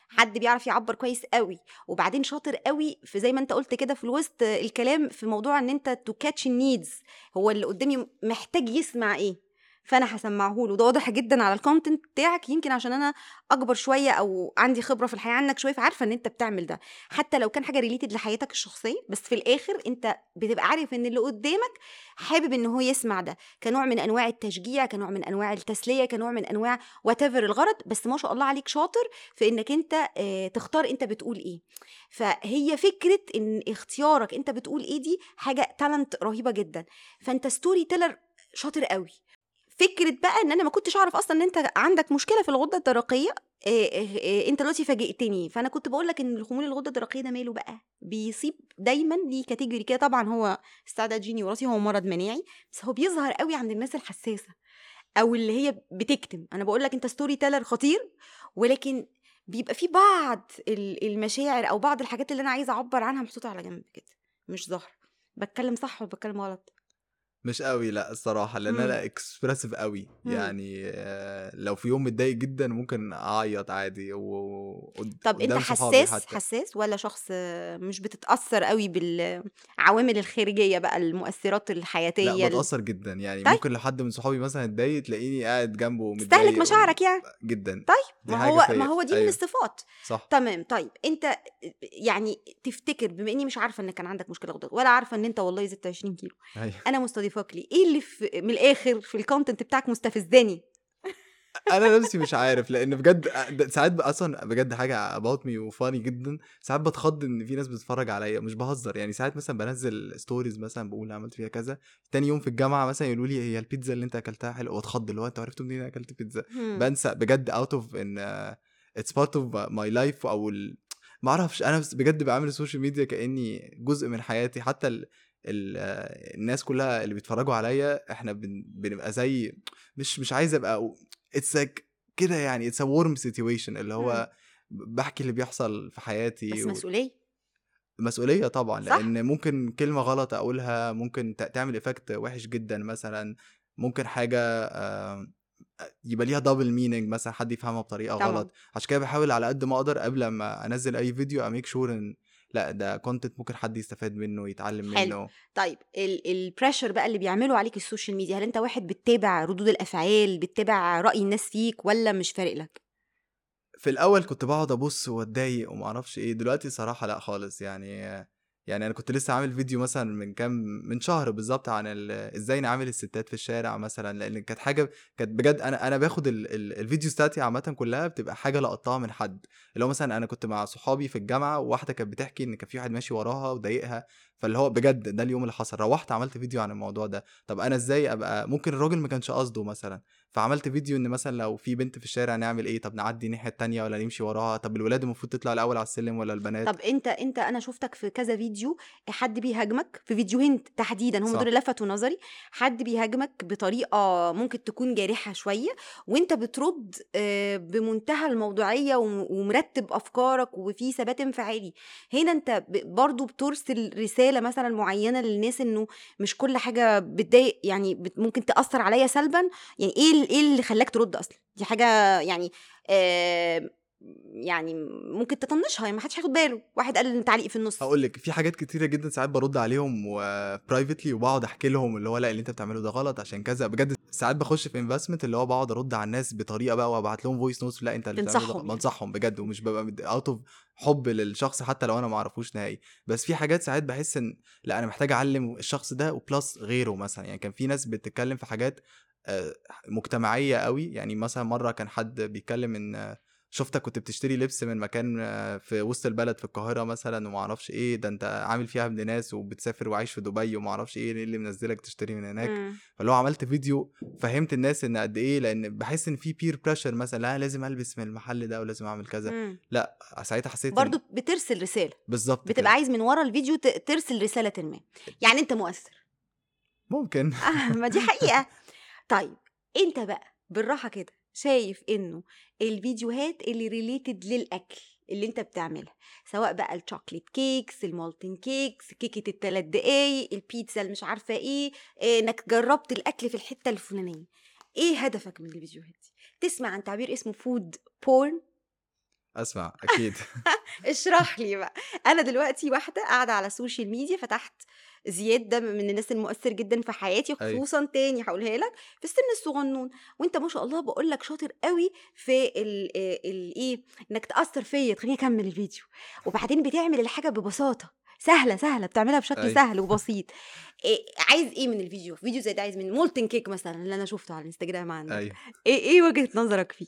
حد بيعرف يعبر كويس قوي وبعدين شاطر قوي في زي ما أنت قلت كده في الوسط الكلام في موضوع إن أنت to catch ال needs هو اللي قدامي محتاج يسمع إيه؟ فأنا هسمعه له. ده واضح جدا على ال content بتاعك يمكن عشان أنا أكبر شوية أو عندي خبرة في الحياة عنك شوية فعارفة إن أنت بتعمل ده. حتى لو كان حاجة related لحياتك الشخصية بس في الآخر أنت بتبقى عارف إن اللي قدامك حابب إن هو يسمع ده. كنوع من أنواع التشجيع كنوع من أنواع التسلية كنوع من أنواع وات الغرض بس ما شاء الله عليك شاطر في إنك أنت آه، تختار أنت بتقول إيه. فهي فكرة إن اختيارك أنت بتقول إيه دي حاجة talent رهيبة جدا. فأنت story teller شاطر قوي. فكرة بقى إن أنا ما كنتش أعرف أصلا إن أنت عندك مشكلة في الغدة الدرقية إيه إيه إيه أنت دلوقتي فاجئتني. فأنا كنت بقول لك إن الخمول الغدة الدرقية ده ماله بقى؟ بيصيب دايما ليه category كده. طبعا هو استعداد جيني وراثي هو مرض مناعي بس هو بيظهر قوي عند الناس الحساسة أو اللي هي بتكتم. أنا بقول لك أنت story teller خطير ولكن بيبقى في بعض ال- المشاعر أو بعض الحاجات اللي أنا عايزة أعبر عنها محطوطة على جنب كده مش ظاهرة. بتكلم صح ولا بتكلم غلط؟ مش قوي لأ الصراحة لأن. أنا expressive قوي مم. يعني آه، لو في يوم متضايق جدا ممكن أعيط عادي و... طب أنت حساس حتى. حساس ولا شخص مش بتتأثر قوي بالعوامل الخارجية بقى المؤثرات الحياتية لا بتأثر جدا يعني طيب. ممكن لو حد من صحابي مثلا اتضايق تلاقيني قاعد جنبه متضايق تستهلك و- مشاعرك يعني جدا طيب ما هو. ما هو دي من أيوة. الصفات صح تمام طيب أنت يعني تفتكر بما إني مش عارفة إن كان عندك مشكلة غدد ولا عارفة إن أنت والله زدت 20 كيلو أيوة. أنا مستضيفاك ليه؟ إيه اللي في من الآخر في الكونتنت بتاعك مستفزني أنا نفسي مش عارف لأن بجد ساعات أصلا بجد حاجة about me وفاني جدا ساعات بتخض إن في ناس بتتفرج عليا مش بهزر يعني ساعات مثلا بنزل stories مثلا بقول عملت فيها كذا تاني يوم في الجامعة مثلا يقولوا لي هي البيتزا اللي أنت أكلتها حلوة واتخض اللي هو أنتوا عرفتوا منين أكلت بيتزا. بنسى بجد out of إن it's part of my life أو ال... ما أعرفش أنا بجد بعمل السوشيال ميديا كأني جزء من حياتي حتى ال... آه، الناس كلها اللي بيتفرجوا عليا إحنا بن... بنبقى زي مش مش عايز أبقى it's like كده يعني it's warm situation اللي هو بحكي اللي بيحصل في حياتي بس و- مسؤولية مسؤولية طبعا صح. لأن ممكن كلمة غلط أقولها ممكن تعمل effect وحش جدا مثلا ممكن حاجة آه، يبقى ليها double meaning مثلا حد يفهمها بطريقة طبعاً. غلط عشان كده بحاول على قد ما أقدر قبل ما أنزل أي فيديو I make sure إن لأ ده content ممكن حد يستفاد منه يتعلم حلو. منه طيب ال pressure بقى اللي بيعملوا عليك ال social media هل انت واحد بتتابع ردود الأفعال بتتابع رأي الناس فيك ولا مش فارق لك في الأول كنت بقعد أبص واتضايق وما أعرفش إيه دلوقتي صراحة لأ خالص يعني يعني أنا كنت لسه عامل فيديو مثلا من كام من شهر بالظبط عن إزاي نعامل الستات في الشارع مثلا لأن كانت حاجة كانت بجد أنا أنا باخد ال ال ال videos بتاعتي عامه كلها بتبقى حاجة لقطتها من حد. اللي هو مثلا أنا كنت مع صحابي في الجامعة وواحدة كانت بتحكي إن كان في واحد ماشي وراها وضايقها. فاللي هو بجد ده اليوم اللي حصل. روحت عملت فيديو عن الموضوع ده. طب أنا إزاي أبقى ممكن الراجل ما كانش قصده مثلا. فعملت فيديو إن مثلا لو في بنت في الشارع نعمل إيه؟ طب نعدي الناحية التانية ولا نمشي وراها؟ طب الولاد المفروض تطلع الأول على السلم ولا البنات؟ طب أنت أنت أنا شفتك في كذا فيديو حد بيهاجمك في فيديوهين تحديدا هم. دول اللي لفتوا نظري. حد بيهاجمك بطريقة ممكن تكون جارحة شوية وأنت بترد آه، بمنتهى الموضوعية وم- ومرتب أفكارك وفي ثبات انفعالي. هنا أنت برضو بترسل رسالة مثلا معينة للناس إنه مش كل حاجة بتضايق يعني ممكن تأثر عليا سلبا يعني إيه إيه اللي خلاك ترد أصلا؟ دي حاجة يعني آه يعني ممكن تطنشها يعني ما حدش هياخد باله. واحد قال تعليق في النص. هقول لك في حاجات كتيرة جدا ساعات برد عليهم و privately وبقعد أحكي لهم اللي هو لأ اللي أنت بتعمله ده غلط عشان كذا. بجد ساعات بخش في investment اللي هو بقعد أرد على الناس بطريقة بقى وأبعت لهم voice notes لأ أنت اللي بتعمله ده تنصحهم غلط. يعني. بنصحهم بجد ومش ببقى out of حب للشخص حتى لو أنا ما أعرفوش نهائي. بس في حاجات ساعات بحس إن لأ أنا محتاج أعلم الشخص ده و plus غيره مثلا. يعني كان في ناس بتتكلم في حاجات آه، مجتمعية قوي يعني مثلا مرة كان حد بيتكلم إن شفتك كنت بتشتري لبس من مكان آه، في وسط البلد في القاهرة مثلا وما أعرفش إيه ده أنت عامل فيها ابن ناس وبتسافر وعايش في دبي وما أعرفش إيه إيه اللي منزلك تشتري من هناك؟ مم. فاللي هو عملت فيديو فهمت الناس إن قد إيه لأن بحس إن في peer pressure مثلا لا لازم ألبس من المحل ده ولازم أعمل كذا. مم. لا ساعتها حسيت إن- برضو بترسل رسالة. بالظبط بتبقى كده. عايز من ورا الفيديو ترسل رسالة ما. يعني أنت مؤثر. ممكن. آه ما دي حقيقة. طيب أنت بقى بالراحة كده شايف إنه الفيديوهات اللي related للأكل اللي أنت بتعملها سواء بقى ال chocolate cakes ال molten cakes كيكة الثلاث دقايق البيتزا اللي مش عارفة إيه إيه، إنك جربت الأكل في الحتة الفلانية. إيه هدفك من الفيديوهات دي؟ تسمع عن تعبير اسمه food porn أسمع أكيد. اشرح لي بقى. أنا دلوقتي واحدة قاعدة على ال social media فتحت زياد ده من الناس المؤثر جدا في حياتي أيوة. خصوصا تاني هقولها لك في السن الصغنون. وأنت ما شاء الله بقول لك شاطر قوي في ال ال إيه إنك تأثر فيا تخليني أكمل الفيديو. وبعدين بتعمل الحاجة ببساطة سهلة سهلة بتعملها بشكل أيوة. سهل وبسيط. إيه عايز إيه من الفيديو؟ فيديو زي ده عايز من molten cake مثلا اللي أنا شفته على الإنستجرام عندك. أيوه. إيه إيه وجهة نظرك فيه؟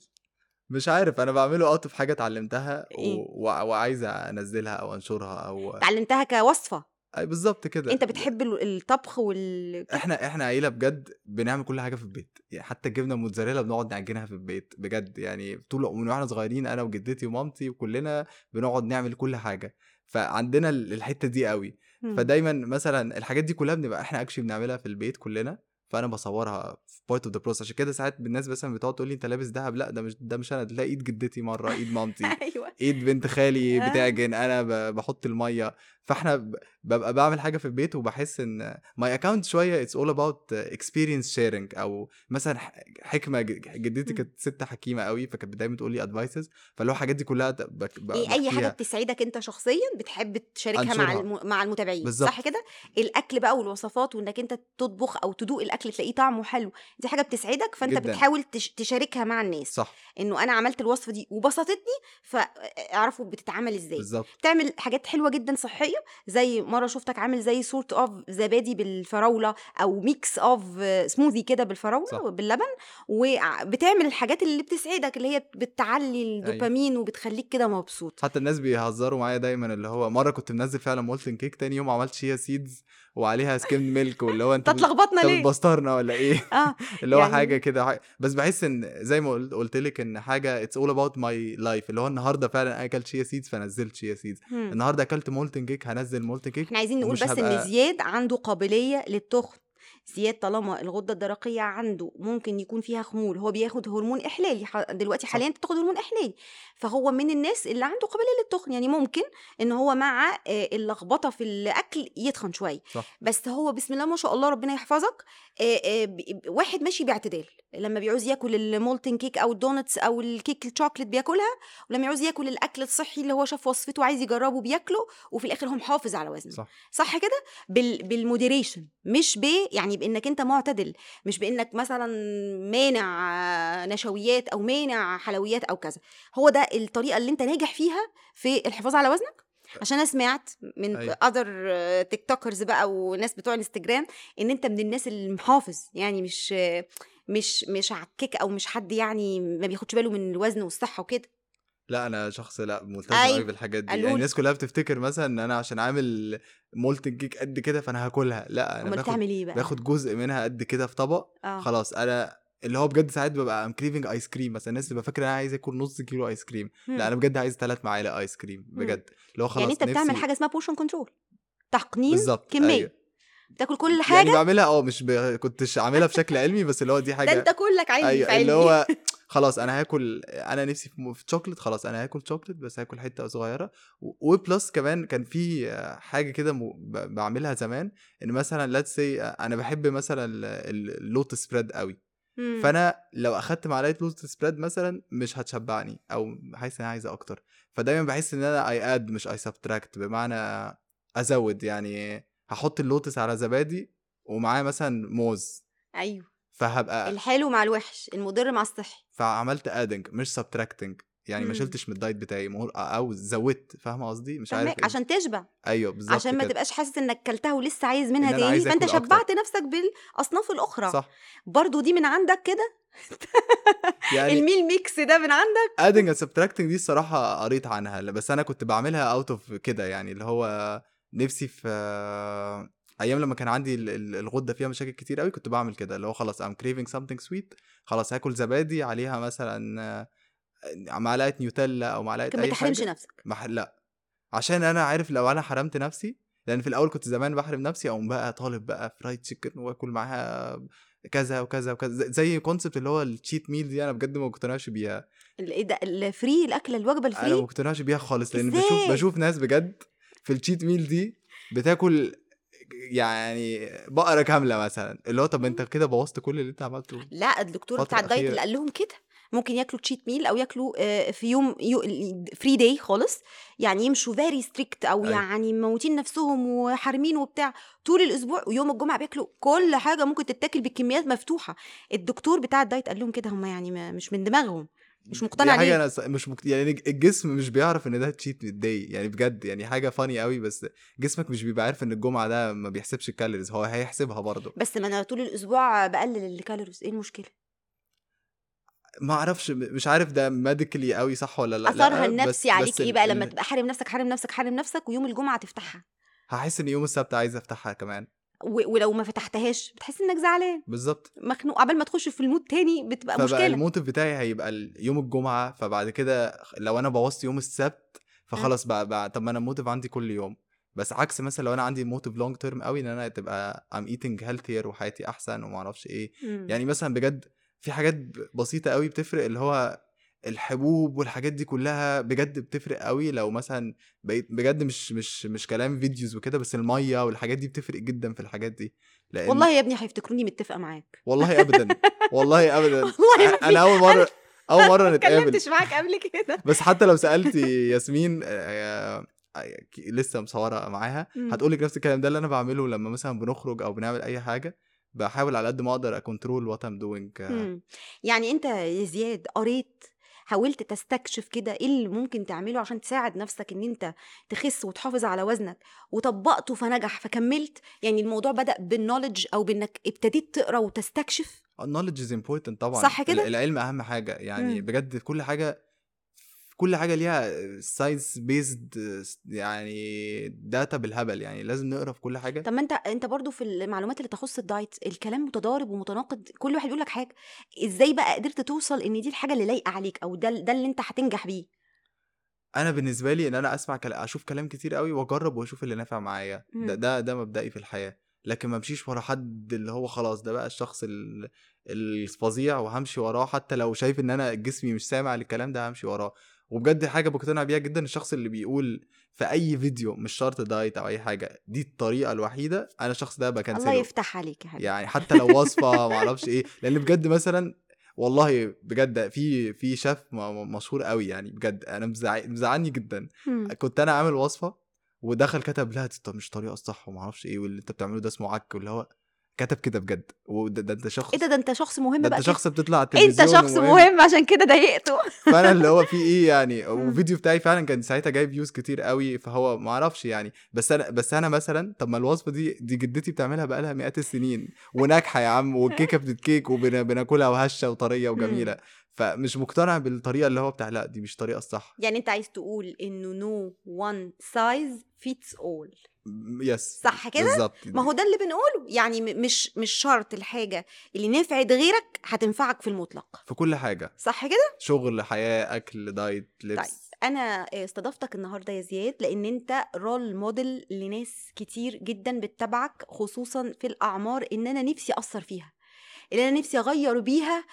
مش عارف أنا بعمله اوت في حاجة اتعلمتها إيه؟ و... و... وعايز أنزلها أو أنشرها أو اتعلمتها كوصفة. أي بالظبط كده. أنت بتحب ال- الطبخ وال إحنا إحنا عيلة بجد بنعمل كل حاجة في البيت. يعني حتى الجبنة الموتزاريلا بنقعد نعجنها في البيت بجد. يعني طول من وإحنا صغيرين أنا وجدتي ومامتي وكلنا بنقعد نعمل كل حاجة. فعندنا ال- الحتة دي قوي. فدايما مثلا الحاجات دي كلها بنبقى إحنا أكشلي بنعملها في البيت كلنا. فأنا بصورها في part of the process عشان كده ساعات الناس مثلا بتقعد تقول لي أنت لابس دهب؟ لأ ده مش ده مش أنا ده إيد جدتي مرة إيد مامتي. أيوه. إيد بنت خالي آه. بتعجن. أنا بحط المية. فاحنا ببقى بعمل حاجة في البيت وبحس إن my account شوية it's all about experience sharing أو مثلا حكمة جدتي مم. كانت ست حكيمة قوي فكانت دايما تقول لي advices فاللي هو الحاجات دي كلها بك- ب- إيه أي حاجة. بتسعدك أنت شخصيا بتحب تشاركها مع. الم... مع المتابعين بالظبط. صح كده الأكل بقى والوصفات وإنك أنت تطبخ أو تدوق الأكل تلاقيه طعمه حلو دي حاجة بتسعدك فأنت جداً. بتحاول تش... تشاركها مع الناس صح إنه أنا عملت الوصفة دي وبسطتني فاعرفوا بتتعمل إزاي بالظبط بتعمل حاجات حلوة جدا صحية زي مرة شفتك عامل زي sort of زبادي بالفراولة أو mix of smoothie كده بالفراولة صح. وباللبن وبتعمل الحاجات اللي بتسعدك اللي هي بتعلي الدوبامين وبتخليك كده مبسوط حتى الناس بيهزروا معايا دايما اللي هو مرة كنت منزل فعلا molten cake تاني يوم عملت chia seeds وعليها skimmed milk واللي هو انت انت ليه؟ بتبسطرنا ولا إيه؟ آه. اللي هو يعني- حاجة كده. حاجة- بس بحس ان زي ما قلت لك ان حاجة it's all about my life اللي هو النهارده فعلا أنا اكلت chia seeds فنزلت chia seeds. النهارده اكلت molten cake هنزل molten cake إحنا عايزين نقول بس إن هبقى- زياد عنده قابلية للتخن. زياد طالما الغدة الدرقية عنده ممكن يكون فيها خمول هو بياخد هرمون إحلالي دلوقتي. حاليا بتاخد هرمون إحلالي فهو من الناس اللي عنده قابلية للتخن يعني ممكن إن هو مع آه، اللخبطة في الأكل يتخن شوية. بس هو بسم الله ما شاء الله ربنا يحفظك آه، آه، واحد ماشي باعتدال لما بيعوز ياكل ال molten cake أو ال donuts أو الكيك الشوكليت بياكلها ولما يعوز ياكل الأكل الصحي اللي هو شاف وصفته وعايز يجربه بياكله وفي الآخر هو محافظ على وزنه. صح. صح كده؟ بال بال moderation مش ب يعني بإنك أنت معتدل مش بإنك مثلا مانع نشويات أو مانع حلويات أو كذا. هو ده الطريقة اللي أنت ناجح فيها في الحفاظ على وزنك؟ عشان أنا سمعت من أيوة. اذر تيك توكرز بقى وناس بتوع الانستجرام إن أنت من الناس المحافظ يعني مش مش مش عكك أو مش حد يعني ما بياخدش باله من الوزن والصحة وكده. لا أنا شخص لا ملتزم أيوة. قوي بالحاجات دي يعني. الناس كلها بتفتكر مثلا إن أنا عشان عامل molten cake قد كده فأنا هاكلها لا أنا باخد بتعمل إيه بقى باخد جزء منها قد كده في طبق آه خلاص أنا اللي هو بجد ساعات ببقى I'm craving ice cream مثلا الناس تبقى فاكرة أنا عايز آكل نص كيلو ice cream مم. لا أنا بجد عايز ثلاث معالق ice cream بجد اللي هو خلاص يعني أنت بتعمل نفسي- حاجة اسمها portion control تقنين كمية أيوة. بتاكل كل يعني حاجة؟ بعملها آه مش ب... كنتش عاملها بشكل علمي بس اللي هو دي ده حاجة انت كلك أيوه في علمي اللي هو خلاص أنا هاكل أنا نفسي في في شوكليت خلاص أنا هاكل شوكليت بس هاكل حتة صغيرة. و- و plus كمان كان في حاجة كده م- بعملها زمان إن مثلا let's say أنا بحب مثلا ال Lotus spread قوي. فأنا لو أخدت معلقة Lotus spread مثلا مش هتشبعني أو حاسس ان أنا عايزة أكتر. فدايما بحس إن أنا I add مش I subtract بمعنى أزود يعني هحط اللوتس على زبادي ومعاه مثلا موز. أيوه. فهبقى الحلو مع الوحش المضر مع الصحي. فعملت adding مش subtracting يعني ما. شلتش من الدايت بتاعي أو زودت فاهمة قصدي؟ مش عارف إيه. عشان تشبع. أيوه بالظبط عشان ما كده. تبقاش حاسس إنك كلتها ولسه عايز منها إن تاني عايز فأنت آكل أكتر. شبعت نفسك بالأصناف الأخرى. صح. برضو دي من عندك كده؟ يعني ال meal mix ده من عندك؟ adding subtracting دي الصراحة قريت عنها بس أنا كنت بعملها out of كده يعني اللي هو نفسي في أيام لما كان عندي ال- ال- الغدة فيها مشاكل كتير قوي كنت بعمل كده اللي هو خلاص I'm craving something sweet خلاص هاكل زبادي عليها مثلا آه، معلقة نيوتيلا أو معلقة لكن ما أي تحرمش حاجة. نفسك. مح... لأ. عشان أنا عارف لو أنا حرمت نفسي لأن في الأول كنت زمان بحرم نفسي أقوم بقى طالب بقى fried chicken وآكل معاها كذا وكذا وكذا زي- concept اللي هو ال cheat meal دي أنا بجد ما مقتنعش بيها. إيه ده ال free الاكله الوجبة أنا ما ال free مقتنعش بيها خالص لأن بشوف؟ بشوف ناس بجد في ال cheat meal دي بتاكل يعني بقرة كاملة مثلا اللي هو طب أنت كده بوظت كل اللي أنت عملته لا الدكتور بتاع الدايت. اللي قال لهم كده. ممكن ياكلوا cheat meal أو ياكلوا آه، في يوم free day خالص. يعني يمشوا very strict أو أيوة. يعني موتين نفسهم وحارمين وبتاع. طول الأسبوع ويوم الجمعة بياكلوا كل حاجة ممكن تتاكل بكميات مفتوحة. الدكتور بتاع الدايت قال لهم كده هم يعني مش من دماغهم. مش مقتنع دي حاجة أنا مش مكت... يعني الجسم مش بيعرف إن ده cheat day يعني بجد يعني حاجة funny قوي بس جسمك مش بيبقى عارف إن الجمعة ده ما بيحسبش ال calories هو هيحسبها برضه. بس ما أنا طول الأسبوع بقلل ال calories إيه المشكلة؟ ما أعرفش مش عارف ده medically قوي صح ولا لأ أثرها النفسي بس عليك بس إيه بقى لما تبقى حارم نفسك حارم نفسك حارم نفسك ويوم الجمعة تفتحها؟ هحس إن يوم السبت عايز أفتحها كمان. ولو ما فتحتهاش بتحس إنك زعلان. بالظبط. مخنوق. قبل ما تخش في ال mood تاني بتبقى فبقى مشكلة. ال motive بتاعي هيبقى يوم الجمعة فبعد كده لو أنا بوظت يوم السبت فخلاص بقى, بقى طب ما أنا ال motive عندي كل يوم. بس عكس مثلا لو أنا عندي motive long term قوي إن أنا تبقى I'm eating healthier وحياتي أحسن وما أعرفش إيه. مم. يعني مثلا بجد في حاجات بسيطة قوي بتفرق اللي هو الحبوب والحاجات دي كلها بجد بتفرق قوي لو مثلا بقيت بجد مش مش مش كلام videos وكده بس المية والحاجات دي بتفرق جدا في الحاجات دي لأن والله يا ابني هيفتكروني متفقة معاك والله ابدا والله ابدا والله ما أنا أول مرة أول مرة ما نتقابل اتكلمتش معاك قبل كده بس حتى لو سالتي ياسمين لسه مصورة معاها مم. هتقول لك نفس الكلام ده اللي أنا بعمله لما مثلا بنخرج أو بنعمل أي حاجة بحاول على قد ما أقدر ا control what I'm doing. يعني أنت يا زياد قريت حاولت تستكشف كده إيه اللي ممكن تعمله عشان تساعد نفسك إن أنت تخس وتحافظ على وزنك وطبقته فنجح فكملت يعني الموضوع بدأ بال knowledge أو بإنك ابتديت تقرأ وتستكشف ال knowledge is important طبعا صح كده؟ ال- العلم أهم حاجة يعني مم. بجد كل حاجة كل حاجة ليها science based يعني data بالهبل يعني لازم نقرا في كل حاجة. طب ما انت انت برضو في المعلومات اللي تخص الدايت الكلام متضارب ومتناقض كل واحد يقول لك حاجة. إزاي بقى قدرت توصل ان دي الحاجة اللي لايقة عليك أو ده ده اللي انت هتنجح بيه؟ أنا بالنسبة لي ان أنا اسمع كلام أشوف كلام كتير قوي واجرب واشوف اللي نافع معايا. ده. ده ده مبدئي في الحياة. لكن ما امشيش ورا حد اللي هو خلاص ده بقى الشخص ال- الفظيع وهمشي وراه. حتى لو شايف ان أنا جسمي مش سامع للكلام ده همشي وراه. وبجد حاجة بقتنع بيها جدا الشخص اللي بيقول في أي فيديو مش شرط دايت أو أي حاجة دي الطريقة الوحيدة أنا الشخص ده الله بكنسله يفتح عليك يا حبيبي. يعني حتى لو وصفة ما أعرفش إيه لأن بجد مثلا والله بجد في في شيف مشهور قوي يعني بجد أنا مزع- مزعلني جدا. كنت أنا عامل وصفة ودخل كتب لا دي مش طريقة الصح وما أعرفش إيه واللي أنت بتعمله ده اسمه عك واللي هو كتب كده بجد وده ده أنت شخص إيه ده ده أنت شخص مهم ده بقى انت. شخص بتطلع على أنت التلفزيون شخص ومهم. مهم عشان كده ضايقته. فانا اللي هو في إيه يعني؟ مم. والفيديو بتاعي فعلا كان ساعتها جايب فيوز كتير قوي فهو ما أعرفش يعني. بس أنا بس أنا مثلا طب ما الوصفة دي دي جدتي بتعملها بقالها مئات السنين وناجحة يا عم والكيكة بتتكيك وبناكلها وهشة وطرية وجميلة. فمش مقتنع بالطريقة اللي هو بتاع لأ دي مش الطريقة الصح. يعني أنت عايز تقول إنه no one size fits all yes صح كده؟ بالظبط ما هو ده اللي بنقوله. يعني مش مش شرط الحاجة اللي نفعت غيرك هتنفعك في المطلق. في كل حاجة. صح كده؟ شغل حياة أكل دايت طيب لبس أنا استضفتك النهارده يا زياد لأن أنت role model لناس كتير جدا بتتابعك خصوصا في الأعمار ان أنا نفسي أثر فيها اللي أنا نفسي أغير بيها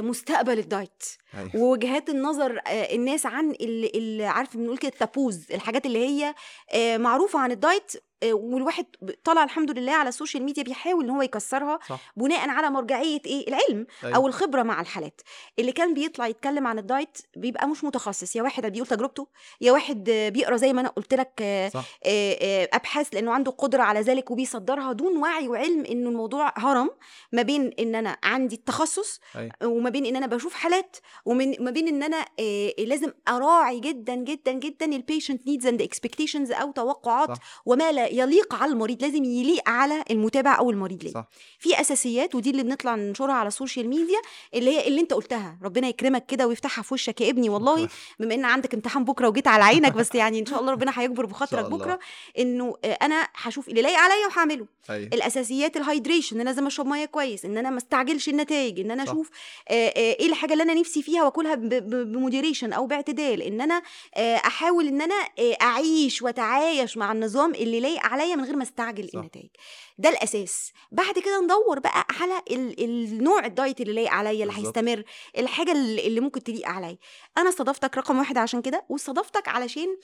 مستقبل الدايت أيوة. ووجهات النظر آه، الناس عن اللي, عارف بنقول كده ال taboos الحاجات اللي هي آه، معروفة عن الدايت آه، والواحد طلع الحمد لله على السوشيال ميديا بيحاول إن هو يكسرها صح بناء على مرجعية إيه العلم أيوة. أو الخبرة مع الحالات اللي كان بيطلع يتكلم عن الدايت بيبقى مش متخصص يا واحد بيقول تجربته يا واحد آه، بيقرأ زي ما أنا قلت لك آه، آه، آه، أبحاث لأنه عنده قدرة على ذلك وبيصدرها دون وعي وعلم إنه الموضوع هرم ما بين إن أنا عندي التخصص أيوة. وما بين إن أنا بشوف حالات ومن ما بين إن أنا آه، لازم أراعي جدا جدا جدا ال patient needs and expectations أو توقعات صح. وما لا يليق على المريض لازم يليق على المتابع أو المريض ليه صح في أساسيات ودي اللي بنطلع ننشرها على السوشيال ميديا اللي هي اللي أنت قلتها ربنا يكرمك كده ويفتحها في وشك يا ابني والله بما إن عندك امتحان بكرة وجيت على عينك بس يعني إن شاء الله ربنا هيجبر بخاطرك. بكرة إنه أنا هشوف اللي لايق عليا وهعمله أيوه الأساسيات ال hydration إن أنا لازم أشرب مية كويس إن أنا ما استعجلش النتائج إن أنا. أشوف إيه الحاجة اللي أنا نفسي فيها وأكلها ب moderation أو باعتدال إن أنا أحاول إن أنا أعيش وأتعايش مع النظام اللي لايق عليا من غير ما استعجل صح. النتائج ده الأساس. بعد كده ندور بقى على ال- النوع الدايت اللي لايق عليا اللي. هيستمر الحاجة اللي ممكن تليق عليا. أنا استضفتك رقم واحد عشان كده واستضفتك علشان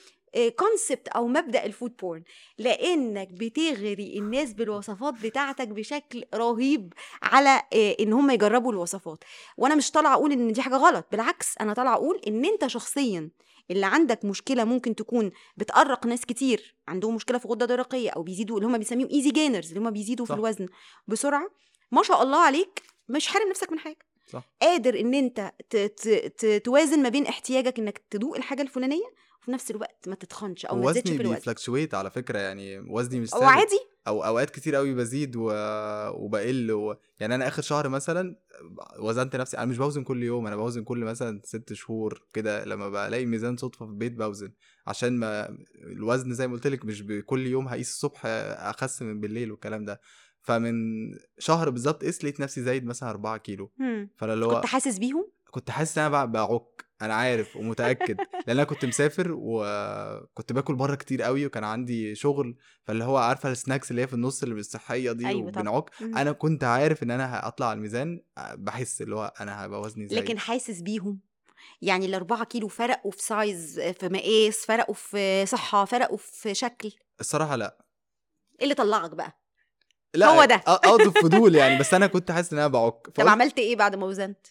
concept أو مبدأ ال food porn لأنك بتغري الناس بالوصفات بتاعتك بشكل رهيب على آه، إن هم يجربوا الوصفات. وأنا مش طالعة أقول إن دي حاجة غلط بالعكس أنا طالعة أقول إن أنت شخصيا اللي عندك مشكلة ممكن تكون بتغرق ناس كتير عندهم مشكلة في غدة درقيه أو بيزيدوا اللي هم بيسميهم easy gainers اللي هم بيزيدوا في صح. الوزن بسرعة ما شاء الله عليك مش حارم نفسك من حاجة صح. قادر إن أنت ت- ت- ت- توازن ما بين احتياجك إنك تدوق الحاجة الفلانية وفي نفس الوقت ما تتخنش أو ما تزيدش وزني في الوزن بي fluctuate على فكرة يعني وزني مش ثابت عادي أو أوقات كتير قوي بزيد و... وبقل و... يعني أنا آخر شهر مثلا وزنت نفسي أنا مش بوزن كل يوم أنا بوزن كل مثلا ست شهور كده لما بلاقي ميزان صدفة في البيت بوزن عشان ما الوزن زي ما قلت لك مش كل يوم هقيس الصبح أخس من بالليل والكلام ده. فمن شهر بالظبط قيس لقيت نفسي زايد مثلا 4 كيلو. فأنا اللي هو كنت حاسس بيهم؟ كنت حاسس إن أنا بع- بعك أنا عارف ومتأكد. لأن أنا كنت مسافر وكنت باكل بره كتير قوي وكان عندي شغل فاللي هو عارفة ال snacks اللي هي في النص اللي مش صحيه دي أيوة. وبنعك. أنا كنت عارف إن أنا هطلع على الميزان بحس اللي هو أنا هبقى وزني زايد. لكن حاسس بيهم. يعني الأربعة كيلو فرقوا في size في مقاس فرقوا في صحة فرقوا في شكل. الصراحة لأ. إيه اللي طلعك بقى؟ لأ هو ده. اوف فضول يعني بس أنا كنت حاسس إن أنا بعك. طب عملت إيه بعد ما وزنت؟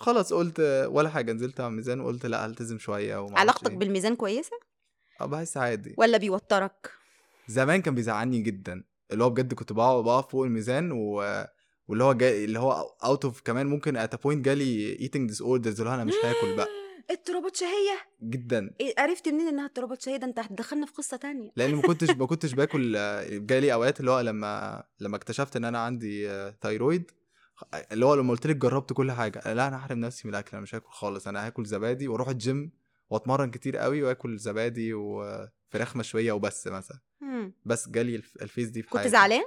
خلاص قلت ولا حاجة نزلت على الميزان وقلت لأ ألتزم شوية وما علاقتك إيه. بالميزان كويسة؟ آه بحس عادي. ولا بيوترك؟ زمان كان بيزعلني جدا اللي هو بجد كنت بقف بقف فوق الميزان و... واللي هو جاي اللي هو out of كمان ممكن at point جالي eating disorders اللي هو أنا مش هاكل بقى. اضطرابات شهية جدا. إيه عرفت منين إنها اضطرابات شهية ده أنت هتدخلنا في قصة تانية. لأن ما كنتش ما كنتش باكل جالي أوقات اللي هو لما لما اكتشفت إن أنا عندي thyroid اللي هو لما قلت لك جربت كل حاجة لا أنا هحرم نفسي من الأكل أنا مش هاكل خالص أنا هاكل زبادي وأروح الجيم وأتمرن كتير قوي وآكل زبادي وفراخ مشوية وبس مثلا. بس جالي الف- ال phase دي في كنت حياتي. زعلان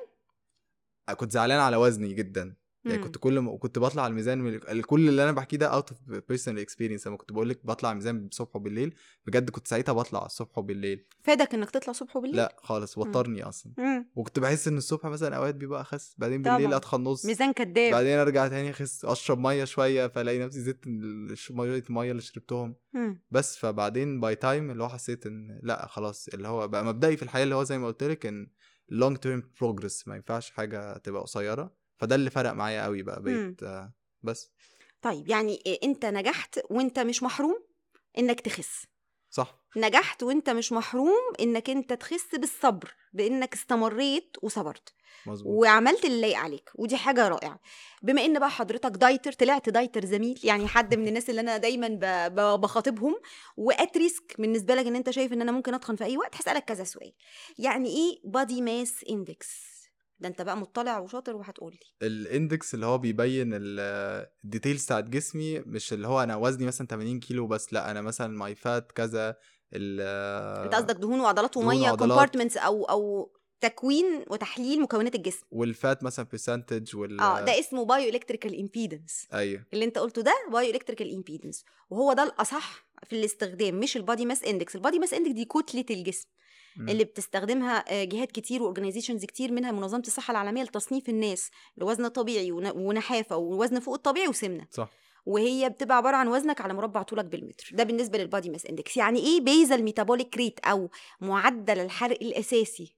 كنت زعلان على وزني جدا يعني مم. كنت كل ما كنت بطلع على الميزان من كل اللي أنا بحكيه ده out of personal experience لما كنت بقول لك بطلع على الميزان الصبح وبالليل بجد كنت ساعتها بطلع الصبح وبالليل فادك إنك تطلع صبح وبالليل لا خالص وترني أصلا مم. وكنت بحس إن الصبح مثلا أوقات بيبقى أخس بعدين بالليل طبعاً. اتخن نص ميزان كداب بعدين أرجع تاني أخس أشرب مية شوية فألاقي نفسي زدت مية المية اللي شربتهم مم. بس فبعدين by time اللي هو حسيت إن لا خلاص اللي هو بقى مبدئي في الحياة اللي هو زي ما قلت لك إن long term progress ما ينفعش حاجة تبقى قصيرة فده اللي فرق معايا قوي بقى بقيت آه، بس. طيب يعني أنت نجحت وأنت مش محروم إنك تخس. صح. نجحت وأنت مش محروم إنك أنت تخس بالصبر بإنك استمريت وصبرت. مظبوط. وعملت اللي لايق عليك ودي حاجة رائعة. بما إن بقى حضرتك dieter طلعت dieter زميل يعني حد من الناس اللي أنا دايما بخاطبهم at risk بالنسبة لك إن أنت شايف إن أنا ممكن أتخن في أي وقت هسألك كذا سؤال. يعني إيه body mass index ده أنت بقى مطلع وشاطر وهتقول لي ال index اللي هو بيبين ال- ال details بتاعت جسمي مش اللي هو أنا وزني مثلا 80 كيلو بس لأ أنا مثلا my fat كذا أنت قصدك دهون وعضلات ومية. compartments أو أو تكوين وتحليل مكونات الجسم. وال fat مثلا percentage وال آه ده اسمه bioelectrical impedance أيوه. اللي انت قلته ده bioelectrical impedance وهو ده الأصح في الاستخدام مش ال body mass index ال body mass index دي كتلة الجسم مم. اللي بتستخدمها آه، جهات كتير و organizations كتير منها منظمة الصحة العالمية لتصنيف الناس لوزن طبيعي ون- ونحافة ووزن فوق الطبيعي وسمنة. صح. وهي بتبقى عبارة عن وزنك على مربع طولك بالمتر. ده بالنسبة لل body mass index يعني إيه basal metabolic rate أو معدل الحرق الأساسي؟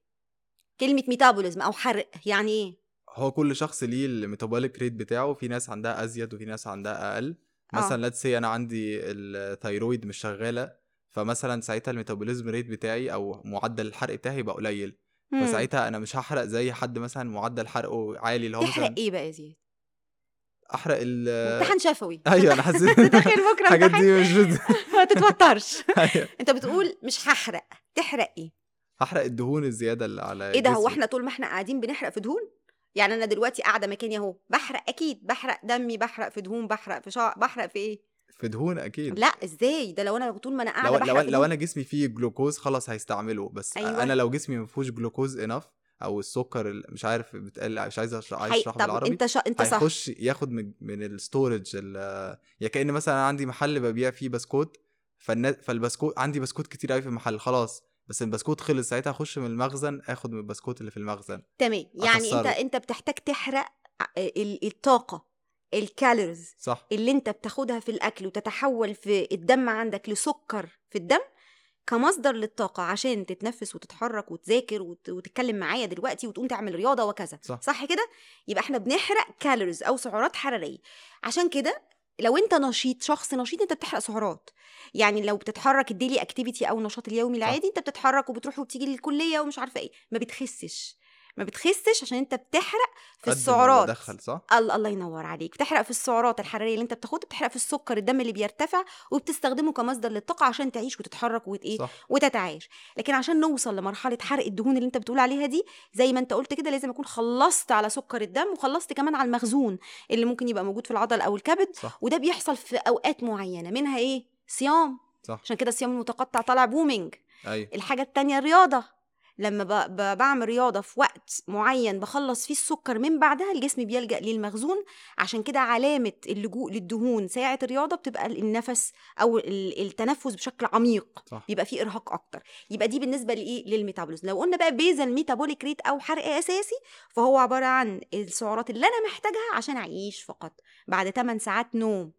كلمة metabolism أو حرق يعني إيه؟ هو كل شخص ليه ال metabolic rate بتاعه في ناس عندها أزيد وفي ناس عندها أقل. آه. مثلا let's say أنا عندي ال thyroid مش شغالة فمثلا ساعتها ال metabolism rate بتاعي أو معدل الحرق بتاعي يبقى قليل. مم. فساعتها أنا مش هحرق زي حد مثلا معدل حرقه عالي اللي هو تحرق إيه بقى يا زياد؟ أحرق ال امتحان شفوي. أيوه أنا حسيت داخل بكرة الحاجات دي مش ما تتوترش. أيوة. أنت بتقول مش هحرق تحرق إيه؟ هحرق الدهون الزيادة اللي على إيه ده هو. إحنا طول ما إحنا قاعدين بنحرق في دهون؟ يعني أنا دلوقتي قاعدة مكاني أهو بحرق؟ أكيد بحرق دمي بحرق في دهون بحرق في شعر بحرق في إيه؟ في دهون أكيد. لا إزاي؟ ده لو أنا طول ما أنا قاعدة لو بحرق لو, لو أنا جسمي فيه جلوكوز خلاص هيستعمله بس أيوة. أنا لو جسمي ما فيهوش جلوكوز انف أو السكر ال- مش عارف بتقل مش عايز أشرح عايز طب بالعربي أنت شا... أنت صح. هيخش ياخد من, من الستورج يا كأن مثلا عندي محل ببيع فيه بسكوت فالنا... فالبسكوت عندي بسكوت كتير قوي في المحل خلاص بس البسكوت خلص ساعتها أخش من المخزن آخد من البسكوت اللي في المخزن تمام يعني أنت. أنت بتحتاج تحرق ال- الطاقة ال calories صح اللي أنت بتاخدها في الأكل وتتحول في الدم عندك لسكر في الدم كمصدر للطاقة عشان تتنفس وتتحرك وتذاكر وت... وتتكلم معايا دلوقتي وتقوم تعمل رياضة وكذا صح. صح كده؟ يبقى إحنا بنحرق calories أو سعرات حرارية عشان كده لو انت نشيط شخص نشيط انت بتحرق سعرات يعني لو بتتحرك ال daily activity أو النشاط اليومي العادي انت بتتحرك وبتروح وبتيجي للكلية ومش عارفة إيه. ما بتخسش. ما بتخسش عشان أنت بتحرق في السعرات. بدخل صح؟ الله الله ينور عليك. بتحرق في السعرات الحرارية اللي أنت بتاخدها بتحرق في السكر الدم اللي بيرتفع وبتستخدمه كمصدر للطاقة عشان تعيش وتتحرك وت إيه صح. وتتعايش. لكن عشان نوصل لمرحلة حرق الدهون اللي أنت بتقول عليها دي زي ما أنت قلت كده لازم أكون خلصت على سكر الدم وخلصت كمان على المخزون اللي ممكن يبقى موجود في العضل أو الكبد. صح. وده بيحصل في أوقات معينة منها إيه؟ صيام. صح. عشان كده الصيام المتقطع طالع بومينج أيوه. الحاجة التانية الرياضة. لما. بعمل رياضة في وقت معين بخلص فيه السكر من بعدها الجسم بيلجأ للمخزون عشان كده علامة اللجوء للدهون ساعة الرياضة بتبقى النفس ال- التنفس بشكل عميق صح. بيبقى فيه إرهاق أكتر. يبقى دي بالنسبة لإيه؟ لل metabolism. لو قلنا بقى basal metabolic rate أو حرق أساسي فهو عبارة عن السعرات اللي أنا محتاجها عشان أعيش فقط. بعد 8 ساعات نوم.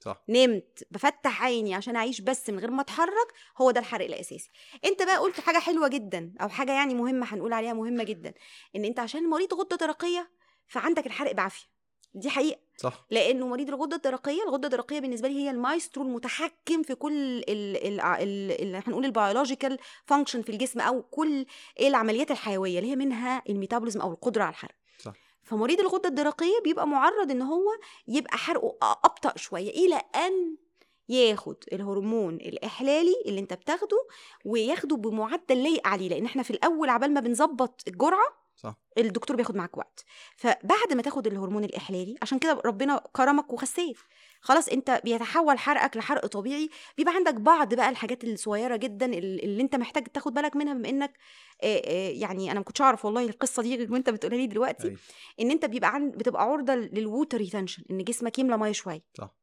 صح. نمت بفتح عيني عشان أعيش بس من غير ما أتحرك هو ده الحرق الأساسي. أنت بقى قلت حاجة حلوة جدا أو حاجة يعني مهمة هنقول عليها مهمة جدا إن أنت عشان مريض غدة درقيه فعندك الحرق بعافية. دي حقيقة. صح. لأنه مريض الغدة الدرقيه الغدة الدرقيه بالنسبة لي هي المايسترو المتحكم في كل ال ال ال ال هنقول ال biological function في الجسم أو كل العمليات الحيوية اللي هي منها ال metabolism أو القدرة على الحرق. فمريض الغدة الدرقية بيبقى معرض إن هو يبقى حرقه أبطأ شوية. إلى أن ياخد الهرمون الإحلالي اللي أنت بتاخده وياخده بمعدل لايق عليه. لأن إحنا في الأول عبال ما بنظبط الجرعة صح. الدكتور بياخد معاك وقت. فبعد ما تاخد الهرمون الإحلالي عشان كده ربنا كرمك وخسيت. خلاص أنت بيتحول حرقك لحرق طبيعي. بيبقى عندك بعض بقى الحاجات الصغيرة جدا ال- اللي أنت محتاج تاخد بالك منها بما إنك يعني أنا ما كنتش أعرف والله القصة دي غير وانت بتقولها لي دلوقتي أي. إن أنت بيبقى عند بتبقى عرضة لل water retention إن جسمك يملى مية شوية. صح.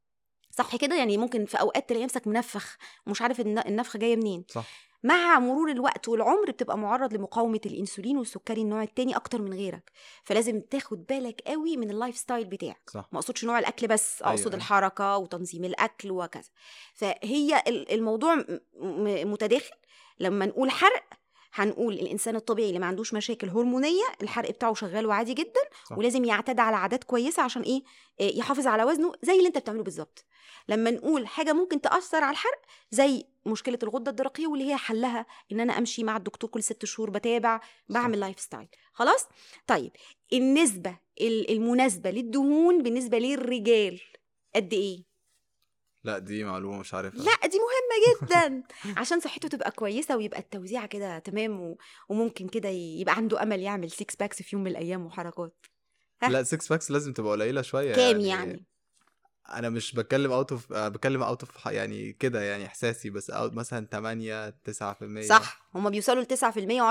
صح كده؟ يعني ممكن في أوقات تلاقي نفسك منفخ ومش عارف الن- النفخة جاية منين. صح. مع مرور الوقت والعمر بتبقى معرض لمقاومة الإنسولين والسكري النوع التاني أكتر من غيرك فلازم تاخد بالك قوي من ال lifestyle بتاعك. صح. ما أقصدش نوع الأكل بس أقصد أيوة. الحركة وتنظيم الأكل وكذا. فهي ال- الموضوع متداخل. لما نقول حرق هنقول الإنسان الطبيعي اللي ما عندوش مشاكل هرمونية الحرق بتاعه شغال وعادي جدا صح. ولازم يعتاد على عادات كويسة عشان إيه؟ إيه، يحافظ على وزنه زي اللي أنت بتعمله بالظبط. لما نقول حاجة ممكن تأثر على الحرق زي مشكلة الغدة الدرقية واللي هي حلها إن أنا أمشي مع الدكتور كل ست شهور بتابع بعمل lifestyle خلاص؟ طيب النسبة ال- المناسبة للدهون بالنسبة للرجال قد إيه؟ لا دي معلومة مش عارفها. لا دي مهمة جدا. عشان صحته تبقى كويسة ويبقى التوزيع كده تمام و... وممكن كده يبقى عنده أمل يعمل six packs في يوم من الأيام وحركات. ها؟ لا 6 packs لازم تبقى قليلة شوية كام يعني؟ أنا مش بتكلم out of بتكلم out of يعني كده يعني إحساسي بس out مثلا 8 9% صح. هما بيوصلوا ل 9%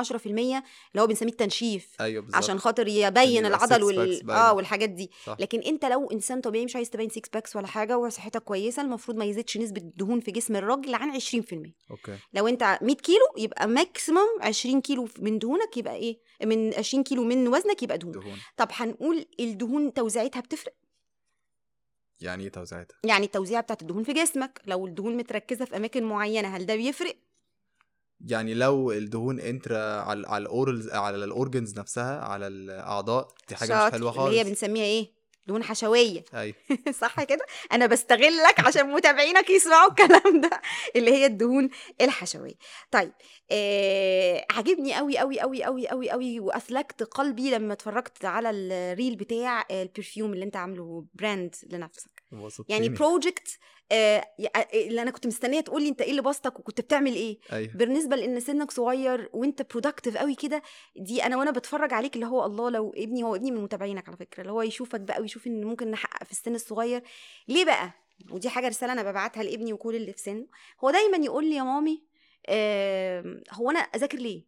و10% اللي هو بنسميه التنشيف. أيوه بالظبط. عشان خاطر يبين يبقى العضل وال... آه والحاجات دي. صح. لكن أنت لو إنسان طبيعي مش عايز تبين 6 packs ولا حاجة وصحتك كويسة المفروض ما يزيدش نسبة الدهون في جسم الراجل عن 20% okay. لو أنت 100 كيلو يبقى maximum 20 كيلو من دهونك يبقى إيه؟ من 20 كيلو من وزنك يبقى دهون. دهون. طب هنقول الدهون توزيعتها بتفرق؟ يعني إيه توزيعتها؟ يعني التوزيع بتاعت الدهون في جسمك لو الدهون متركزة في أماكن معينة هل ده بيفرق؟ يعني لو الدهون intra على على ال organs على ال organs نفسها على الأعضاء دي حاجة مش. حلوة خالص اللي هي بنسميها إيه؟ دهون حشوية. أيوه. صح كده؟ أنا بستغلك عشان متابعينك يسمعوا الكلام ده. اللي هي الدهون الحشوية. طيب آه عجبني قوي قوي قوي قوي قوي قوي وأثلجت قلبي لما اتفرجت على ال reel بتاع ال perfume اللي أنت عامله brand لنفسك. يعني. project آه اللي أنا كنت مستنية تقول لي أنت إيه اللي بسطك وكنت بتعمل إيه؟ أيوه. بالنسبة لإن سنك صغير وأنت برودكتيف قوي كده دي أنا وأنا بتفرج عليك اللي هو الله لو ابني هو ابني من متابعينك على فكرة اللي هو يشوفك بقى ويشوف إن ممكن نحقق في السن الصغير. ليه بقى؟ ودي حاجة رسالة أنا ببعتها لابني وكل اللي في سنه. هو دايما يقول لي يا مامي آه هو أنا أذاكر ليه؟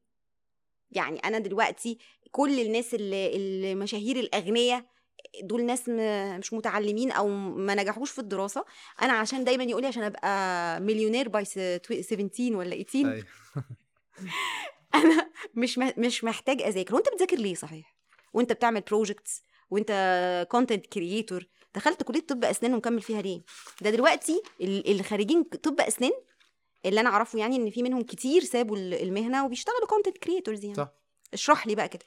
يعني أنا دلوقتي كل الناس اللي المشاهير الأغنياء دول ناس مش متعلمين أو ما نجحوش في الدراسة أنا عشان دايما يقول لي عشان أبقى مليونير by 17 ولا 18 أيوه. أنا مش مش محتاج أذاكر. وأنت بتذاكر ليه صحيح؟ وأنت بتعمل projects وأنت content creator دخلت كلية طب أسنان ومكمل فيها ليه؟ ده دلوقتي ال- اللي خارجين طب أسنان اللي أنا أعرفه يعني إن في منهم كتير سابوا ال- المهنة وبيشتغلوا content creators يعني. صح. اشرح لي بقى كده.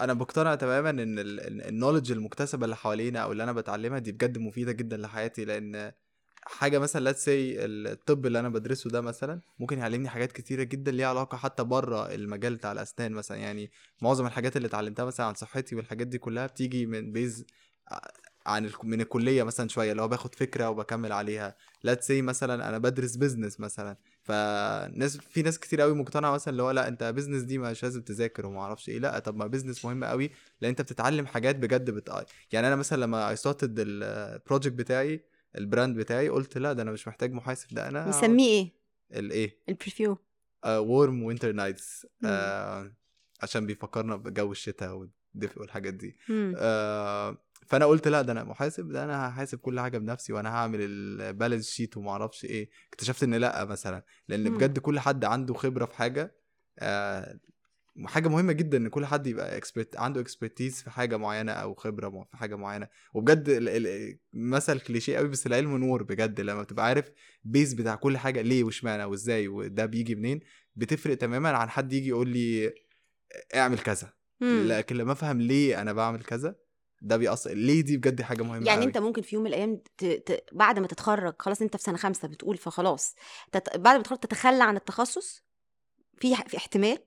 أنا مقتنع تماما إن ال knowledge المكتسبة اللي حوالينا أو اللي أنا بتعلمها دي بجد مفيدة جدا لحياتي لأن حاجة مثلا let's say الطب اللي أنا بدرسه ده مثلا ممكن يعلمني حاجات كتيرة جدا ليها علاقة حتى بره المجال بتاع الأسنان مثلا. يعني معظم الحاجات اللي اتعلمتها مثلا عن صحتي والحاجات دي كلها بتيجي من base عن من الكلية مثلا شوية اللي هو باخد فكرة وبكمل عليها. let's say مثلا أنا بدرس business مثلا. فناس في ناس كتير قوي مقتنعة مثلا اللي هو لا انت business دي مش لازم تذاكر وما أعرفش إيه. لا طب ما business مهم قوي لأن انت بتتعلم حاجات بجد بت يعني أنا مثلا لما I started ال project بتاعي ال brand بتاعي قلت لا ده أنا مش محتاج محاسب ده أنا مسميه إيه؟ الايه ال perfume warm winter nights. عشان بيفكرنا بجو الشتاء والدفء والحاجات دي. آه، فأنا قلت لأ ده أنا محاسب ده أنا هحاسب كل حاجة بنفسي وأنا هعمل ال balance sheet وما أعرفش إيه اكتشفت إن لأ مثلا لأن مم. بجد كل حد عنده خبرة في حاجة آه، حاجة مهمة جدا إن كل حد يبقى expert عنده expertise في حاجة معينة أو خبرة في حاجة معينة وبجد مثل كليشيه قوي بس العلم نور بجد لما بتبقى عارف base بتاع كل حاجة ليه واشمعنى وإزاي وده بيجي منين بتفرق تماما عن حد يجي يقول لي اعمل كذا مم. لكن لما أفهم ليه أنا بعمل كذا ده بيأثر ليه دي بجد حاجة مهمة يعني قوي. أنت ممكن في يوم من الأيام ت... ت... بعد ما تتخرج خلاص أنت في سنة خمسة بتقول فخلاص تت... بعد ما تتخرج تتخلى عن التخصص في في احتمال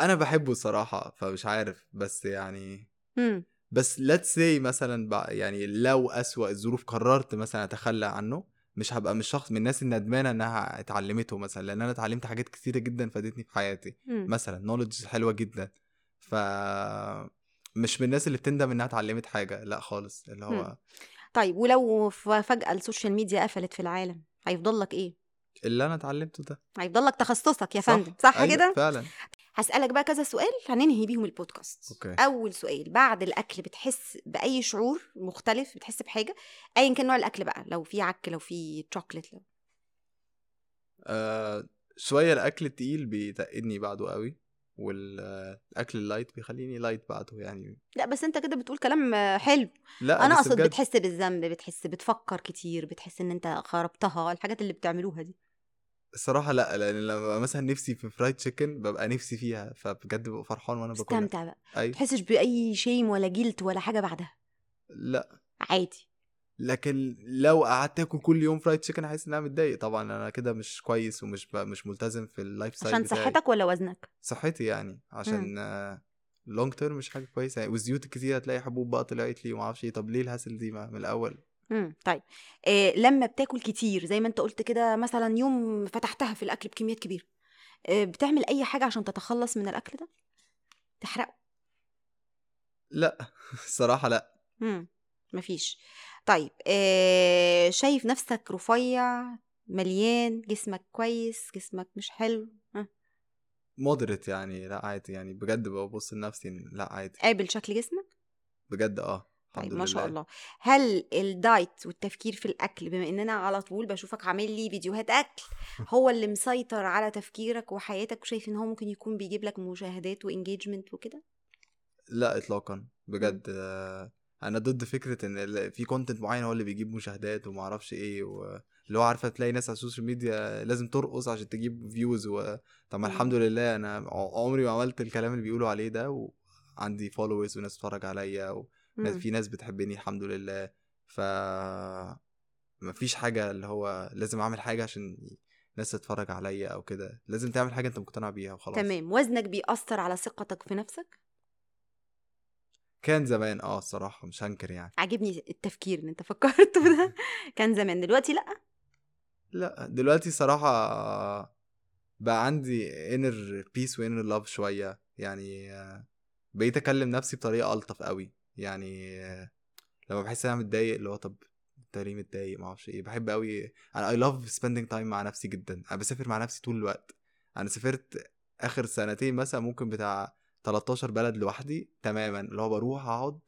أنا بحبه الصراحة فمش عارف بس يعني مم. بس let's say مثلا بقى يعني لو أسوأ الظروف قررت مثلا أتخلى عنه مش هبقى مش شخص من الناس الندمانة إنها اتعلمته مثلا لأن أنا اتعلمت حاجات كتيرة جدا فادتني في حياتي مم. مثلا نولج حلوة جدا ف مش من الناس اللي بتندم إنها اتعلمت حاجة لأ خالص اللي هو مم. طيب ولو فجأة السوشيال ميديا قفلت في العالم هيفضل لك إيه؟ اللي أنا اتعلمته ده. هيفضل لك تخصصك يا فندم صح أيوة كده؟ فعلا. هسألك بقى كذا سؤال هننهي بيهم البودكاست. okay. أول سؤال بعد الأكل بتحس بأي شعور مختلف؟ بتحس بحاجة؟ أيا كان نوع الأكل بقى لو في عك لو في شوكليت لو آه شوية الأكل التقيل بيتعبني بعده قوي. والأكل light بيخليني light بعده يعني. لا بس أنت كده بتقول كلام حلو. لا أقصد بجد. بتحس بالذنب بتحس بتفكر كتير بتحس إن أنت خربتها الحاجات اللي بتعملوها دي. الصراحة لا لأن لما مثلا نفسي في fried chicken ببقى نفسي فيها فبجد ببقى فرحان وأنا باكلها. استمتع بقى. ما تحسش بأي shame ولا guilt ولا حاجة بعدها. لا. عادي. لكن لو قعدت آكل كل يوم fried chicken هحس إن أنا متضايق. طبعا أنا كده مش كويس ومش ب... مش ملتزم في ال lifestyle عشان بتاعي. صحتك ولا وزنك؟ صحتي يعني. عشان لونج تيرم مش حاجة كويسة يعني. والزيوت الكتير هتلاقي حبوب بقى طلعت لي ومعرفش إيه. طب ليه الهسل دي من الأول؟ امم طيب. إيه لما بتاكل كتير زي ما أنت قلت كده مثلا يوم فتحتها في الأكل بكميات كبيرة إيه بتعمل أي حاجة عشان تتخلص من الأكل ده؟ تحرقه؟ لا. الصراحة لا. امم مفيش. طيب إيه شايف نفسك رفيع مليان جسمك كويس جسمك مش حلو؟ ها moderate يعني لأ عادي يعني بجد ببص لنفسي لأ عادي. قابل شكل جسمك؟ بجد آه طيب ما شاء لله. الله. هل الدايت والتفكير في الأكل بما إننا على طول بشوفك عامل لي فيديوهات أكل هو اللي مسيطر على تفكيرك وحياتك وشايف إن هو ممكن يكون بيجيب لك مشاهدات و engagement وكده؟ لأ اطلاقا. بجد آه، أنا ضد فكرة إن في content معين هو اللي بيجيب مشاهدات وما أعرفش إيه واللي هو عارفة تلاقي ناس على السوشيال ميديا لازم ترقص عشان تجيب views و... طب. الحمد لله أنا عمري ما عملت الكلام اللي بيقولوا عليه ده وعندي فولورز وناس بتتفرج عليا وناس. في ناس بتحبني الحمد لله. ف مفيش حاجة اللي هو لازم أعمل حاجة عشان ناس تتفرج عليا أو كده. لازم تعمل حاجة أنت مقتنع بيها وخلاص. تمام. وزنك بيأثر على ثقتك في نفسك؟ كان زمان آه الصراحة مش هنكر يعني. عاجبني التفكير اللي أنت فكرته ده. كان زمان دلوقتي لأ؟ لأ دلوقتي صراحة بقى عندي inner peace و inner love شوية. يعني بقيت أكلم نفسي بطريقة ألطف قوي. يعني لما بحس إن أنا متضايق اللي هو طب أنت ليه متضايق؟ معرفش إيه. بحب قوي أنا I love spending time مع نفسي جدا. أنا بسافر مع نفسي طول الوقت. أنا سافرت آخر سنتين مثلا ممكن بتاع 13 بلد لوحدي تماما اللي هو بروح أقعد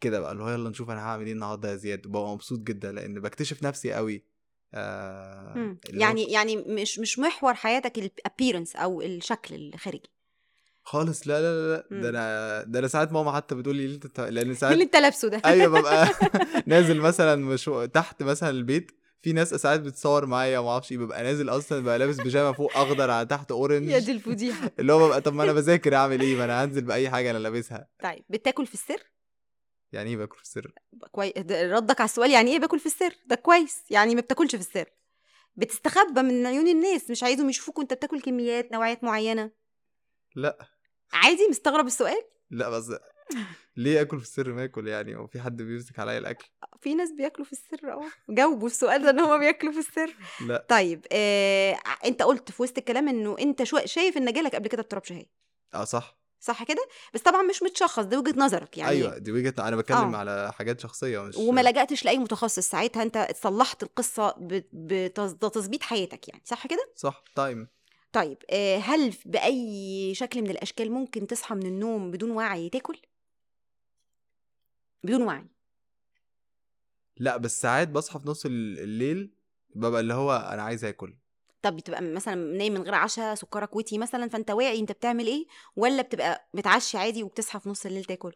كده بقى اللي هو يلا نشوف أنا هعمل إيه النهاردة يا زياد. ببقى مبسوط جدا لأن بكتشف نفسي قوي. آه. اللي هو يعني يعني مش مش محور حياتك ال appearance أو الشكل الخارجي. خالص لا لا لا مم. ده أنا ده أنا ساعات ماما حتى بتقول لي أنت لأن اللي ساعات أنت لابسه ده. أيوه ببقى نازل مثلا مش تحت مثلا البيت في ناس ساعات بتصور معايا وما أعرفش إيه ببقى نازل أصلا ببقى لابس بيجامة فوق أخضر على تحت يا orange دي الفضيحة. اللي هو ببقى طب ما أنا بذاكر أعمل إيه؟ ما أنا هنزل بأي حاجة أنا لابسها. طيب بتاكل في السر؟ يعني إيه باكل في السر؟ كويس ردك على السؤال يعني إيه باكل في السر؟ ده كويس يعني ما بتاكلش في السر. بتستخبى من عيون الناس مش عايزهم يشوفوك وأنت بتاكل كميات نوعيات معينة. لا. عادي؟ مستغرب السؤال؟ لا بس ليه آكل في السر ما آكل يعني؟ هو في حد بيمسك عليا الأكل؟ في ناس بياكلوا في السر آه. جاوبوا السؤال ده إن هما بياكلوا في السر. لا. طيب آه، انت قلت في وسط الكلام إنه انت شو شايف إن جالك قبل كده اضطراب شهية. آه صح. صح كده؟ بس طبعا مش متشخص ده وجهة نظرك يعني. أيوه دي وجهة أنا بتكلم آه. على حاجات شخصية مش وما لجأتش لأي متخصص ساعتها أنت صلحت القصة بتظبيط حياتك يعني. صح كده؟ صح تايم طيب آه، هل بأي شكل من الأشكال ممكن تصحى من النوم بدون وعي تاكل؟ بدون وعي. لا بس ساعات بصحى في نص ال- الليل ببقى اللي هو أنا عايز آكل. طب بتبقى مثلا نايم من غير عشاء سكرك ويتي مثلا فأنت واعي أنت بتعمل إيه؟ ولا بتبقى متعشي عادي وبتصحى في نص الليل تاكل؟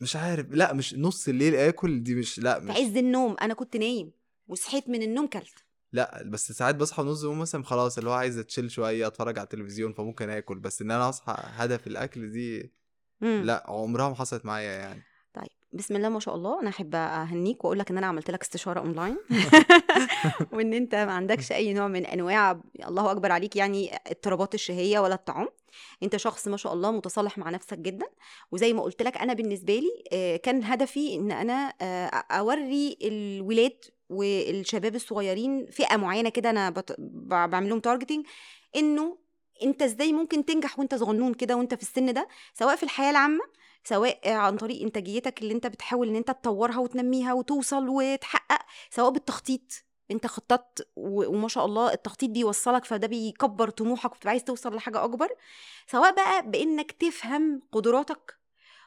مش عارف. لا مش نص الليل آكل دي مش لا في مش عز النوم. أنا كنت نايم وصحيت من النوم كلت. لا بس ساعات بصحى نص يوم مثلا خلاص اللي هو عايز أتشيل شوية أتفرج على التلفزيون فممكن آكل. بس إن أنا أصحى هدف الأكل دي مم. لا عمرها ما حصلت معايا يعني. بسم الله ما شاء الله أنا أحب أهنيك وأقول لك إن أنا عملت لك استشارة أونلاين. وإن أنت ما عندكش أي نوع من أنواع الله أكبر عليك يعني اضطرابات الشهية ولا الطعام. أنت شخص ما شاء الله متصالح مع نفسك جدا. وزي ما قلت لك أنا بالنسبة لي آه، كان هدفي إن أنا آه، أوري الولاد والشباب الصغيرين فئة معينة كده أنا بعمل لهم targeting إنه أنت إزاي ممكن تنجح وأنت صغنون كده وأنت في السن ده سواء في الحياة العامة سواء عن طريق إنتاجيتك اللي أنت بتحاول إن أنت تطورها وتنميها وتوصل وتحقق سواء بالتخطيط. أنت خططت وما شاء الله التخطيط بيوصلك فده بيكبر طموحك وبتبقى عايز توصل لحاجة أكبر. سواء بقى بإنك تفهم قدراتك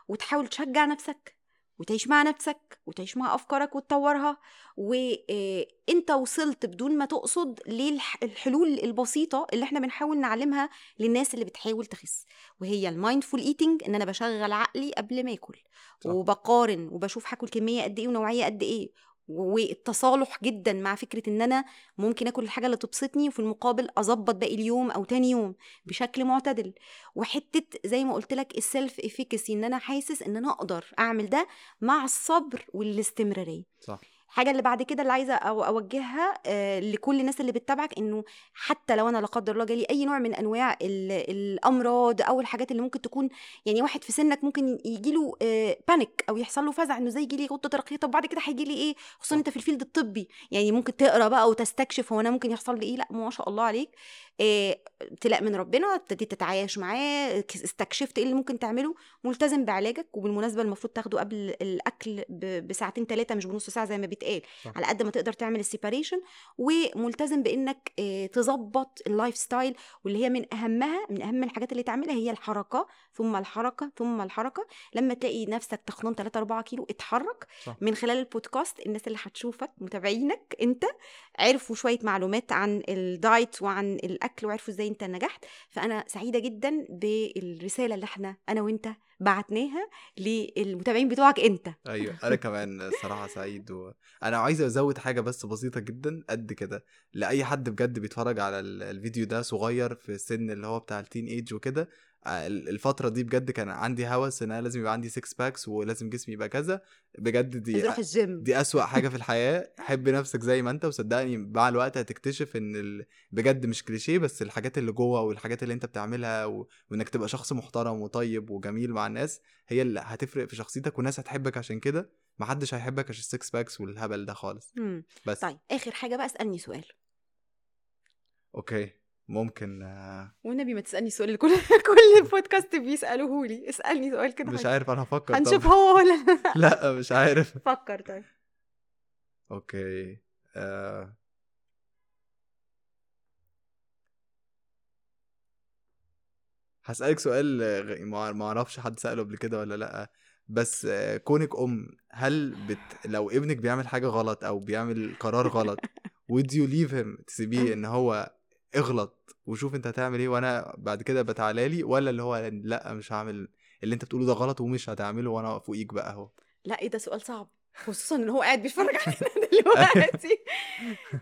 وتحاول تشجع نفسك وتعيش مع نفسك وتعيش مع أفكارك وتطورها. وإنت وصلت بدون ما تقصد للحلول البسيطة اللي إحنا بنحاول نعلمها للناس اللي بتحاول تخس وهي ال mindful eating إن أنا بشغل عقلي قبل ما آكل. وبقارن وبشوف هاكل كمية قد إيه ونوعية قد إيه. والتصالح جدا مع فكرة إن أنا ممكن آكل الحاجة اللي تبسطني وفي المقابل أظبط باقي اليوم أو تاني يوم بشكل معتدل. وحتة زي ما قلت لك ال self efficacy إن أنا حاسس إن أنا أقدر أعمل ده مع الصبر والاستمرارية. صح. الحاجة اللي بعد كده اللي عايزة أو أوجهها آه، لكل الناس اللي بتتابعك إنه حتى لو أنا لا قدر الله جالي أي نوع من أنواع ال- الأمراض أو الحاجات اللي ممكن تكون يعني واحد في سنك ممكن يجي له panic أو يحصل له فزع إنه زي يجي لي غدة درقيه طب بعد كده هيجي لي إيه؟ خصوصا. أنت في ال field الطبي يعني ممكن تقرأ بقى وتستكشف هو أنا ممكن يحصل لي إيه؟ لأ ما شاء الله عليك. آه، ابتلاء من ربنا ابتديت تتعايش معاه استكشفت إيه اللي ممكن تعمله ملتزم بعلاجك وبالمناسبة المفروض تاخده قبل الأكل بساعتين ثلاثة مش بنص ساعة زي ما بيتقال. على قد ما تقدر تعمل ال separation وملتزم بإنك آه، تظبط ال lifestyle واللي هي من أهمها من أهم الحاجات اللي تعملها هي الحركة ثم الحركة ثم الحركة لما تلاقي نفسك تخنت 3 4 كيلو اتحرك صح. من خلال البودكاست الناس اللي هتشوفك متابعينك أنت عرفوا شوية معلومات عن الدايت وعن الأكل وعرفوا إزاي أنت نجحت. فأنا سعيدة جدا بالرسالة اللي إحنا أنا وأنت بعتناها للمتابعين بتوعك أنت. أيوه أنا كمان صراحة سعيد وأنا عايز أزود حاجة بس بسيطة جدا قد كده. لأي حد بجد بيتفرج على ال- الفيديو ده صغير في السن اللي هو بتاع ال teenage وكده الفترة دي بجد كان عندي هوس إن أنا لازم يبقى عندي 6 packs ولازم جسمي يبقى كذا. بجد دي تروح الجيم دي أسوأ حاجة في الحياة. حب نفسك زي ما أنت وصدقني مع الوقت هتكتشف إن ال... بجد مش كليشيه بس الحاجات اللي جوه والحاجات اللي أنت بتعملها و... وإنك تبقى شخص محترم وطيب وجميل مع الناس هي اللي هتفرق في شخصيتك والناس هتحبك. عشان كده محدش هيحبك عشان ال six packs والهبل ده خالص. مم. بس. طيب آخر حاجة بقى اسألني سؤال. okay. ممكن آه، والنبي ما تسألني سؤال اللي كل كل البودكاست بيسالوه لي اسألني سؤال كده مش. عارف أنا هفكر هنشوف هو ولا لا. مش عارف. فكر طيب. okay آه... هسألك سؤال ما ما أعرفش حد سأله قبل كده ولا لأ. بس آه، كونك أم هل بت... لو ابنك بيعمل حاجة غلط أو بيعمل قرار غلط would you leave him تسيبيه إن هو اغلط وشوف انت هتعمل إيه وأنا بعد كده بتعالى لي ولا اللي هو لأ مش هعمل اللي انت بتقوله ده غلط ومش هتعمله وأنا فوقيك بقى اهو. لأ إيه ده سؤال صعب خصوصا إن هو قاعد بيتفرج علينا دلوقتي.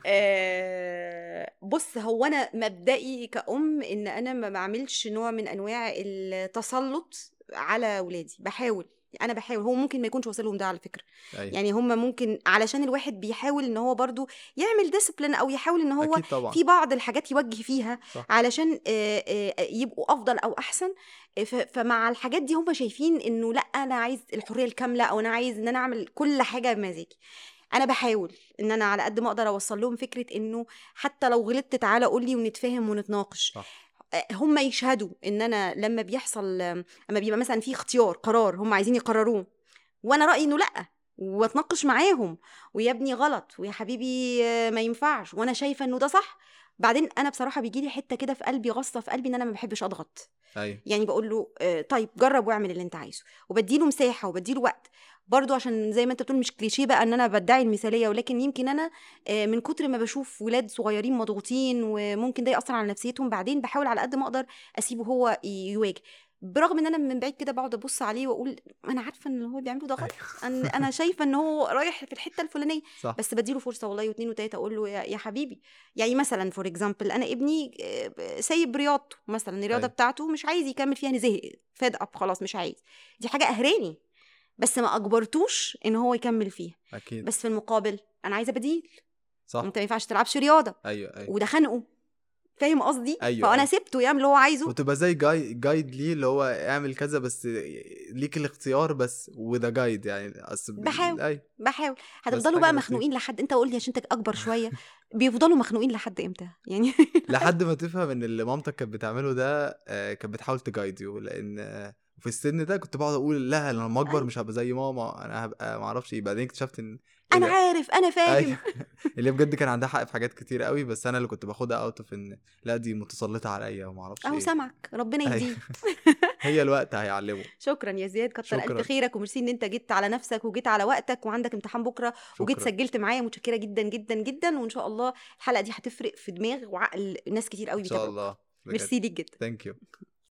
آه، بص هو أنا مبدئي كأم إن أنا ما بعملش نوع من أنواع التسلط على ولادي بحاول. أنا بحاول هو ممكن ما يكونش واصلهم ده على فكرة أيوة. يعني هم ممكن علشان الواحد بيحاول إن هو برضو يعمل ديسيبلين أو يحاول إن هو في بعض الحاجات يوجه فيها صح. علشان آه، آه، يبقوا أفضل أو أحسن فمع الحاجات دي هم شايفين إنه لأ أنا عايز الحرية الكاملة أو أنا عايز إن أنا أعمل كل حاجة بمزاجي أنا بحاول إن أنا على قد ما أقدر أوصل لهم فكرة إنه حتى لو غلطت تعالى قول لي ونتفاهم ونتناقش صح. هم يشهدوا إن أنا لما بيحصل أما بيبقى مثلا في اختيار قرار هم عايزين يقرروه وأنا رأيي إنه لأ وأتناقش معاهم ويا ابني غلط ويا حبيبي ما ينفعش وأنا شايفة إنه ده صح. بعدين أنا بصراحة بيجي لي حتة كده في قلبي غصه في قلبي إن أنا ما بحبش أضغط. أيوه. يعني بقول له آه، طيب جرب واعمل اللي أنت عايزه وبديله مساحة وبديله وقت. برضو عشان زي ما انت بتقول مش كليشيه بقى ان أنا بدعي المثالية ولكن يمكن أنا آه، من كتر ما بشوف ولاد صغيرين مضغوطين وممكن ده يأثر على نفسيتهم بعدين بحاول على قد ما أقدر أسيبه هو يواجه. برغم إن أنا من بعيد كده بقعد أبص عليه وأقول أنا عارفة إن هو بيعمله ده غلط أنا شايفة إن هو رايح في الحتة الفلانية صح. بس بديله فرصة والله واثنين وثلاثه أقول له يا, حبيبي يعني مثلا for example أنا ابني آه، سايب رياضته مثلا الرياضة أيوة. بتاعته مش عايز يكمل فيها زهق fed up خلاص مش عايز. دي حاجة قهراني بس ما أجبرتوش إن هو يكمل فيها. أكيد. بس في المقابل أنا عايزة بديل. صح. أنت ما ينفعش تلعبش رياضة. أيوه أيوه. وده خانقه. فاهم قصدي؟ أيوة، فأنا أيوة. سبته يعمل اللي هو عايزه. وتبقى زي جايد جايد ليه اللي هو اعمل كذا بس ليك الاختيار بس وده جايد يعني. أصل بحاول. أيوه بحاول. هتفضلوا بقى. مخنوقين لحد أنت قول لي عشان أنت أكبر شوية. بيفضلوا مخنوقين لحد إمتى؟ يعني لحد ما تفهم إن اللي مامتك كانت بتعمله ده آه، كانت بتحاول تجايد يو. لأن آه، في السن ده كنت بقعد أقول لا أنا لما أكبر مش هبقى زي ماما أنا هبقى ما أعرفش إيه بعدين اكتشفت إن أنا اللي- عارف أنا فاهم. أيوة. اللي بجد كان عندها حق في حاجات كتير قوي بس أنا اللي كنت باخدها out of إن لأ دي متسلطة عليا وما أعرفش أهو إيه. سامعك ربنا أيوة. يهديك. هي الوقت هيعلمه. شكرا يا زياد كتر. ألف خيرك وميرسي إن أنت جيت على نفسك وجيت على وقتك وعندك امتحان بكرة وجيت. سجلت معايا متشكرة جدا جدا جدا وإن شاء الله الحلقة دي هتفرق في دماغ وعقل ناس كتير قوي إن شاء الله ميرسي ليك جدا. thank you